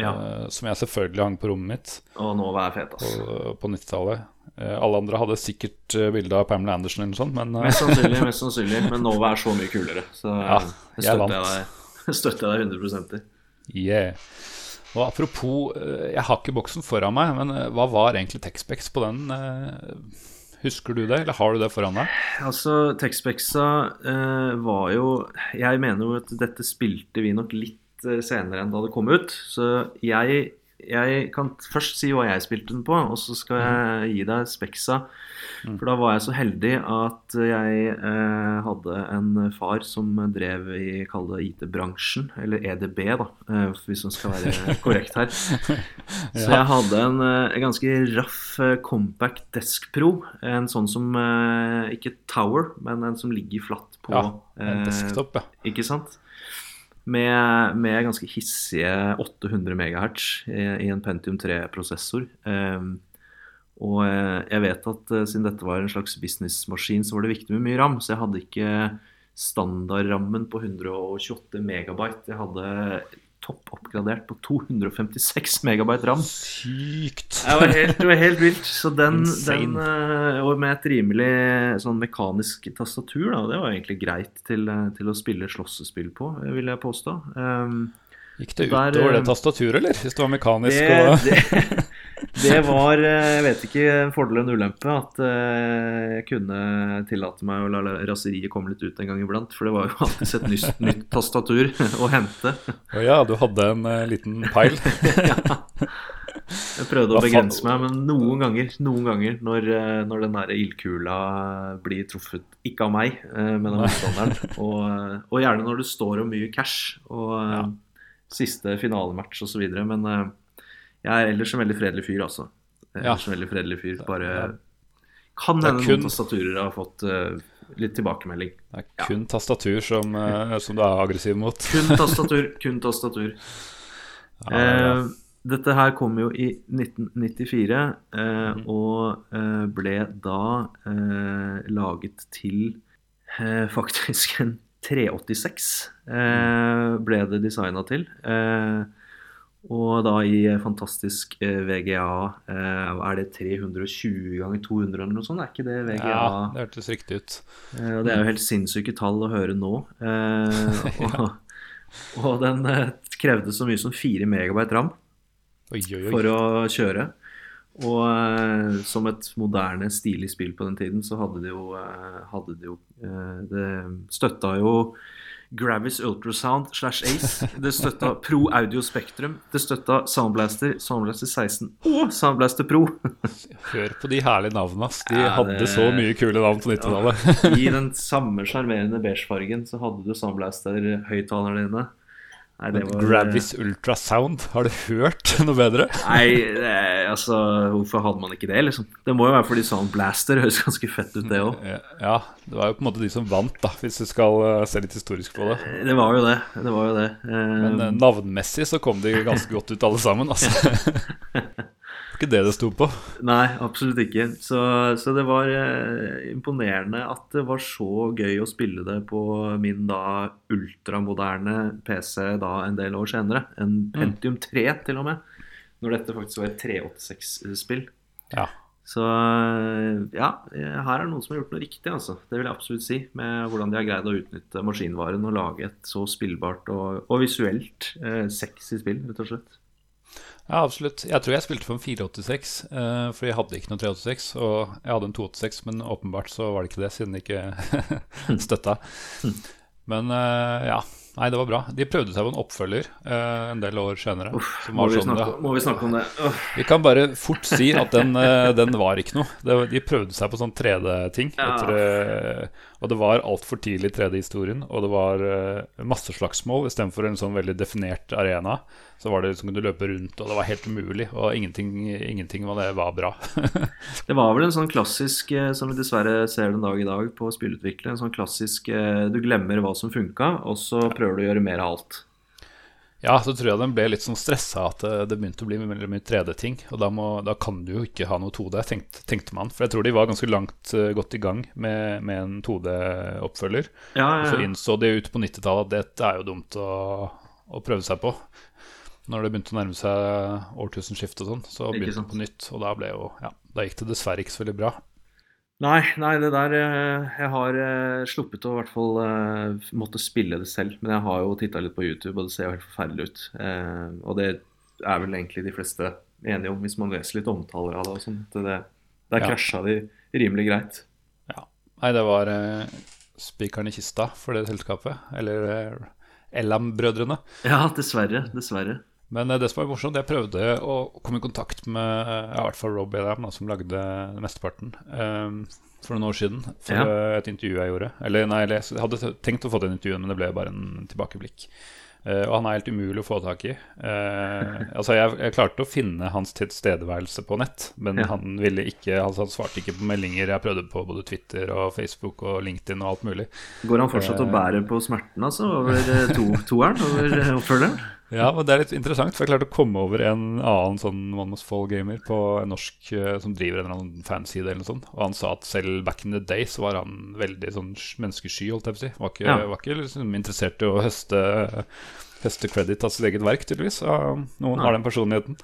Ja. Uh, Som jeg selvfølgelig hang på rommet mitt Og nå var jeg fet, på, ass. på 90-tallet. Eh, Alle andre hadde sikkert eh, bilde av Pamela Andersen eller noe sånt, men Mest sannsynlig, <laughs> mest sannsynlig. Men Nova er så mye kulere, så Ja, jeg støtter jeg deg, <laughs> støtter jeg deg 100 i. yeah. Og apropos, jeg har ikke boksen foran meg, men hva var egentlig Texpex på den? Husker du det, eller har du det foran deg? Altså, Texpexa var jo Jeg mener jo at dette spilte vi nok litt senere enn da det kom ut. Så jeg, jeg kan først si hva jeg spilte den på, og så skal jeg gi deg Spexa. For da var jeg så heldig at jeg eh, hadde en far som drev i kall det IT-bransjen, eller EDB, da, eh, hvis man skal være <laughs> korrekt her. Så jeg hadde en, eh, en ganske raff eh, Compact Desk Pro. En sånn som eh, Ikke Tower, men en som ligger flatt på Ja, en eh, desktop, ja. Ikke sant? Med, med ganske hissige 800 MHz i, i en Pentium 3-prosessor. Um, og eh, jeg vet at eh, siden dette var en slags businessmaskin, så var det viktig med mye ram. Så jeg hadde ikke standardrammen på 128 megabyte. Jeg hadde topp oppgradert på 256 megabyte ram. Sykt! Det var helt, det var helt vilt. Så den, den eh, Og med et rimelig sånn mekanisk tastatur, da, det var egentlig greit til, eh, til å spille slåssespill på, eh, vil jeg påstå. Um, Gikk det utover eh, det tastaturet, eller? Hvis det var mekanisk det, og det, <laughs> det var, eh, jeg vet ikke, en fordel og en ulempe at eh, jeg kunne tillate meg å la raseriet komme litt ut en gang iblant. For det var jo alltid et nytt, <laughs> nytt tastatur å hente. Å ja, du hadde en eh, liten peil. <laughs> Jeg prøvde å begrense meg, men noen ganger, noen ganger når, når den der ildkula blir truffet, ikke av meg, men av motstanderen, <laughs> og, og gjerne når det står om mye cash og Ja. siste finalematch osv. Men jeg er ellers en veldig fredelig fyr, altså. Er ellers en veldig fredelig fyr. Bare kan hende kun- noen tastaturer har fått uh, litt tilbakemelding. Det er kun tastatur som, uh, som du er aggressiv mot. <laughs> Kun tastatur, kun tastatur. Eh, dette her kom jo i 1994, eh, Mhm. og eh, ble da eh, laget til faktisk en 386 eh, ble det designa til. Eh, og da i fantastisk eh, VGA eh, Er det 320 ganger 200 eller noe sånt? Er ikke det VGA? ja, det hørtes riktig ut. Eh, Og det er jo helt sinnssyke tall å høre nå. <laughs> ja. og, og den eh, krevde så mye som 4 megabyte ram Oi, oi, oi. for å kjøre. Og eh, som et moderne, stilig spill på den tiden, så hadde det jo, eh, hadde det, jo eh, Det støtta jo Gravis Ultrasound slash Ace. Det støtta Pro Audio Spektrum. Det støtta Soundblaster, Soundblaster 16 og Soundblaster Pro. Hør på de herlige navnene. ass. De Ja, hadde det- så mye kule navn på 90-tallet. I den samme sjarmerende beigefargen så hadde du Soundblaster-høyttalerne dine. Var Gravis Ultrasound, har du hørt <laughs> noe bedre? Nei, det, altså Hvorfor hadde man ikke det, liksom? Det må jo være fordi Sound Blaster høres ganske fett ut, det òg. Ja, det var jo på en måte de som vant, da, hvis du skal eh, se litt historisk på det. Det var jo det. Det var jo det. Eh, Men eh, navnmessig så kom de ganske godt ut alle sammen, altså. <laughs> Ikke det det sto på. Nei, absolutt ikke. Så, så det var eh, imponerende at det var så gøy å spille det på min da ultramoderne PC da en del år senere. En Pentium 3 til og med. Når dette faktisk var et 386-spill. Ja. Så eh, ja, her er det noen som har gjort noe riktig, altså. Det vil jeg absolutt si. Med hvordan de har greid å utnytte maskinvaren og lage et så spillbart og, og visuelt eh, sexy spill, rett og slett. Ja, absolutt. Jeg tror jeg spilte for en 486, uh, for jeg hadde ikke noen 386. Og jeg hadde en 286, men åpenbart så var det ikke det, siden det ikke <laughs> støtta. Men uh, ja, nei, det var bra. De prøvde seg på en oppfølger uh, en del år senere. som Må vi, sånn, snakke, må vi snakke om det? Uff. Vi kan bare fort si at den, eh, den var ikke noe. Det, de prøvde seg på sånn 3D-ting. Ja. Og det var altfor tidlig 3D i historien. Og det var uh, masse slagsmål istedenfor en sånn veldig definert arena. Så var det liksom kunne du løpe rundt, og det var helt umulig. Og ingenting, ingenting var, det var bra. <laughs> Det var vel en sånn klassisk, eh, som vi dessverre ser den dag i dag på spillutvikling, en sånn klassisk eh, du glemmer hva som funka, og så prøver du å gjøre mer av alt. Ja, så tror jeg den ble litt sånn stressa at det, begynte å bli veldig mye 3D-ting. Og da, må, da kan du jo ikke ha noe 2D, tenkte, tenkte man. For jeg tror de var ganske langt uh, godt i gang med, med en 2D-oppfølger. Ja, Og så ja, ja. innså de ute på 90-tallet at dette er jo dumt å, å prøve seg på. Når det begynte å nærme seg årtusenskiftet og sånn, så begynte de på nytt. Og da, jo, ja, da gikk det dessverre ikke så veldig bra. Nei, nei, det der eh, Jeg har eh, sluppet å i hvert fall eh, måtte spille det selv, men jeg har jo titta litt på YouTube, og det ser jo helt forferdelig ut. Og det er vel egentlig de fleste enige om, hvis man leser litt omtaler av det og sånt. Det, der Ja. krasja de rimelig greit. Ja. Nei, det var spikeren i kista for det selskapet. Eller Ellam-brødrene. Ja, dessverre. Dessverre. Men eh, det som var morsomt, jeg prøvde å komme i kontakt med eh, i hvert fall Rob Adam, som lagde mesteparten, um, for noen år siden. For Ja. eh, et intervju jeg gjorde. Eller nei, jeg hadde tenkt å få til intervjuet, men det ble bare en tilbakeblikk. Uh, og han er helt umulig å få tak i. Uh, altså jeg, jeg klarte å finne hans tilstedeværelse på nett, men Ja. han ville ikke altså Han svarte ikke på meldinger jeg prøvde på både Twitter og Facebook og LinkedIn og alt mulig. Går han fortsatt og bærer på smerten altså, over to, toeren? Over oppfølgeren? Ja, men det er litt interessant, for jeg klarte å komme over en annen sånn One Must Fall-gamer på en norsk eh, som driver en eller annen fanside eller noe sånt, og han sa at selv back in the day så var han veldig sånn menneskesky, holdt jeg på å si. Var ikke, Ja. var ikke liksom interessert i å høste, høste credit av sitt eget verk, tydeligvis. Noen Nei. har den personligheten.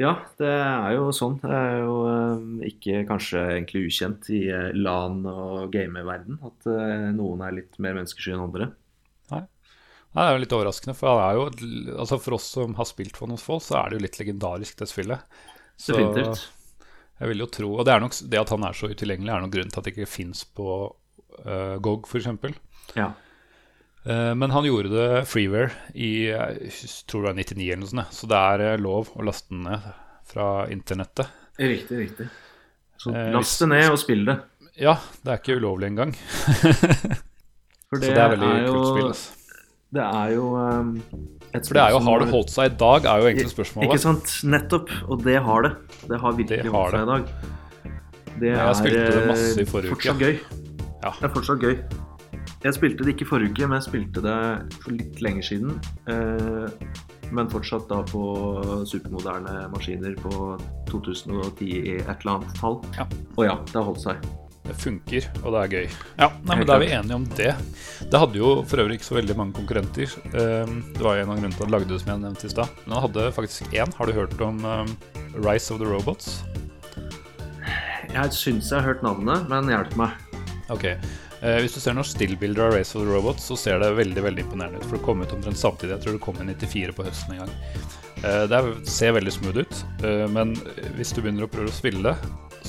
Ja, det er jo sånn. Det er jo eh, ikke kanskje egentlig ukjent i eh, LAN- og gamerverden at eh, noen er litt mer menneskesky enn andre. Nei, det er jo litt overraskende, for, er jo, altså for oss som har spilt for noen folk, så er det jo litt legendarisk, det spillet. Så Definitivt. jeg vil jo tro Og det, er nok, det at han er så utilgjengelig, er nok grunnen til at det ikke fins på uh, GOG, f.eks. Ja. Uh, men han gjorde det freeware i jeg tror det var 99 eller noe sånt. Så det er eh, lov å laste den ned fra internettet. Riktig, riktig. Så Eh, last det ned og spill det. Ja, det er ikke ulovlig engang. <laughs> For Så det er veldig kult spill. altså. Det er jo um, et For det er jo har det holdt seg i dag, er jo egentlig spørsmålet. Ikke sant? Nettopp. Og det har det. Det har virkelig Det har holdt seg i dag. Det er jeg spilte det eh, masse i forrige uke. fortsatt gøy. Ja. Det er fortsatt gøy. Jeg spilte det ikke forrige uke, men jeg spilte det for litt lenger siden. Eh, men fortsatt da på supermoderne maskiner på 2010 i et eller annet tall. Ja. Og ja, det har holdt seg. Det funker, og det er gøy. Ja, nei, men Da er vi enige om det. Det hadde jo for øvrig ikke så veldig mange konkurrenter. Um, det var jo en av grunnene til at han lagde det, som jeg nevnte i stad. Men han hadde faktisk én. Har du hørt om um, Rise of the Robots? Jeg syns jeg har hørt navnet, men hjelp meg. Ok. Eh, hvis du ser noen stillbilder av Race of the Robots, så ser det veldig veldig imponerende ut. For det kom ut omtrent samtidig. Jeg tror det kom i 94 på høsten en gang. Eh, det er, ser veldig smooth ut, eh, men hvis du begynner å prøve å spille det,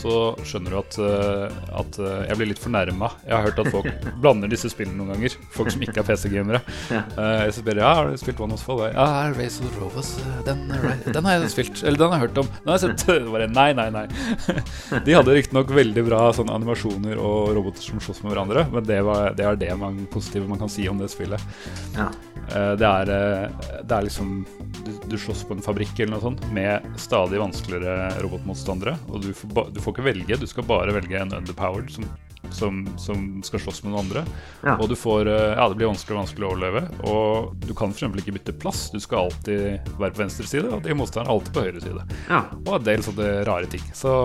så skjønner du at, eh, at eh, jeg blir litt fornærma. Jeg har hørt at folk <laughs> blander disse spillene noen ganger. Folk som ikke er PC-gamere. Ja. Eh, Jeg spør ja, har du spilt One of Fall? Ja, Race of the Rovers. Den, den har jeg spilt. Eller den har jeg hørt om. Den har jeg sett. <laughs> Bare, nei, nei, nei. <laughs> De hadde riktignok veldig bra sånn animasjoner og roboter som slåss med hverandre, men det, var, det er det man, positive man kan si om det spillet. Ja. Det er, det er liksom du, du slåss på en fabrikk eller noe sånt med stadig vanskeligere robotmotstandere. Og du får, du får ikke velge, du skal bare velge en underpowered som, som, som skal slåss med noen andre. Ja. Og du får eh, Ja, det blir vanskelig og vanskelig å overleve. Og du kan f.eks. ikke bytte plass. Du skal alltid være på venstre side, og de motstanderne er alltid på høyre side. ja. Og en del sånne rare ting. Så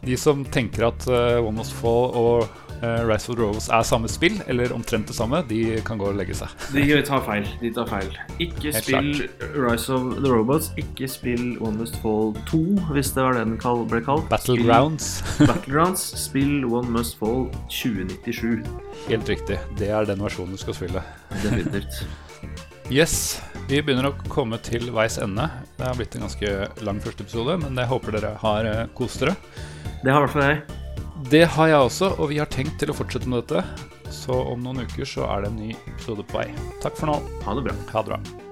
de som tenker at uh, One Must Fall og uh, Rise of the Rovers er samme spill, eller omtrent det samme, de kan gå og legge seg. <laughs> De tar feil. De tar feil. Ikke Helt spill Rise of the Robots. Ikke spill One Must Fall 2, hvis det var det den ble kalt. Battlegrounds. Battlegrounds. Spill One Must Fall 2097. Helt riktig. Det er den versjonen du skal spille. Definitivt. <laughs> Yes, vi begynner å komme til veis ende. Det har blitt en ganske lang første episode, men jeg håper dere har eh, kost dere. Det har i hvert fall jeg. Det har jeg også, og vi har tenkt til å fortsette med dette. Så om noen uker så er det en ny episode på vei. Takk for nå. Ha det bra. Ha det bra.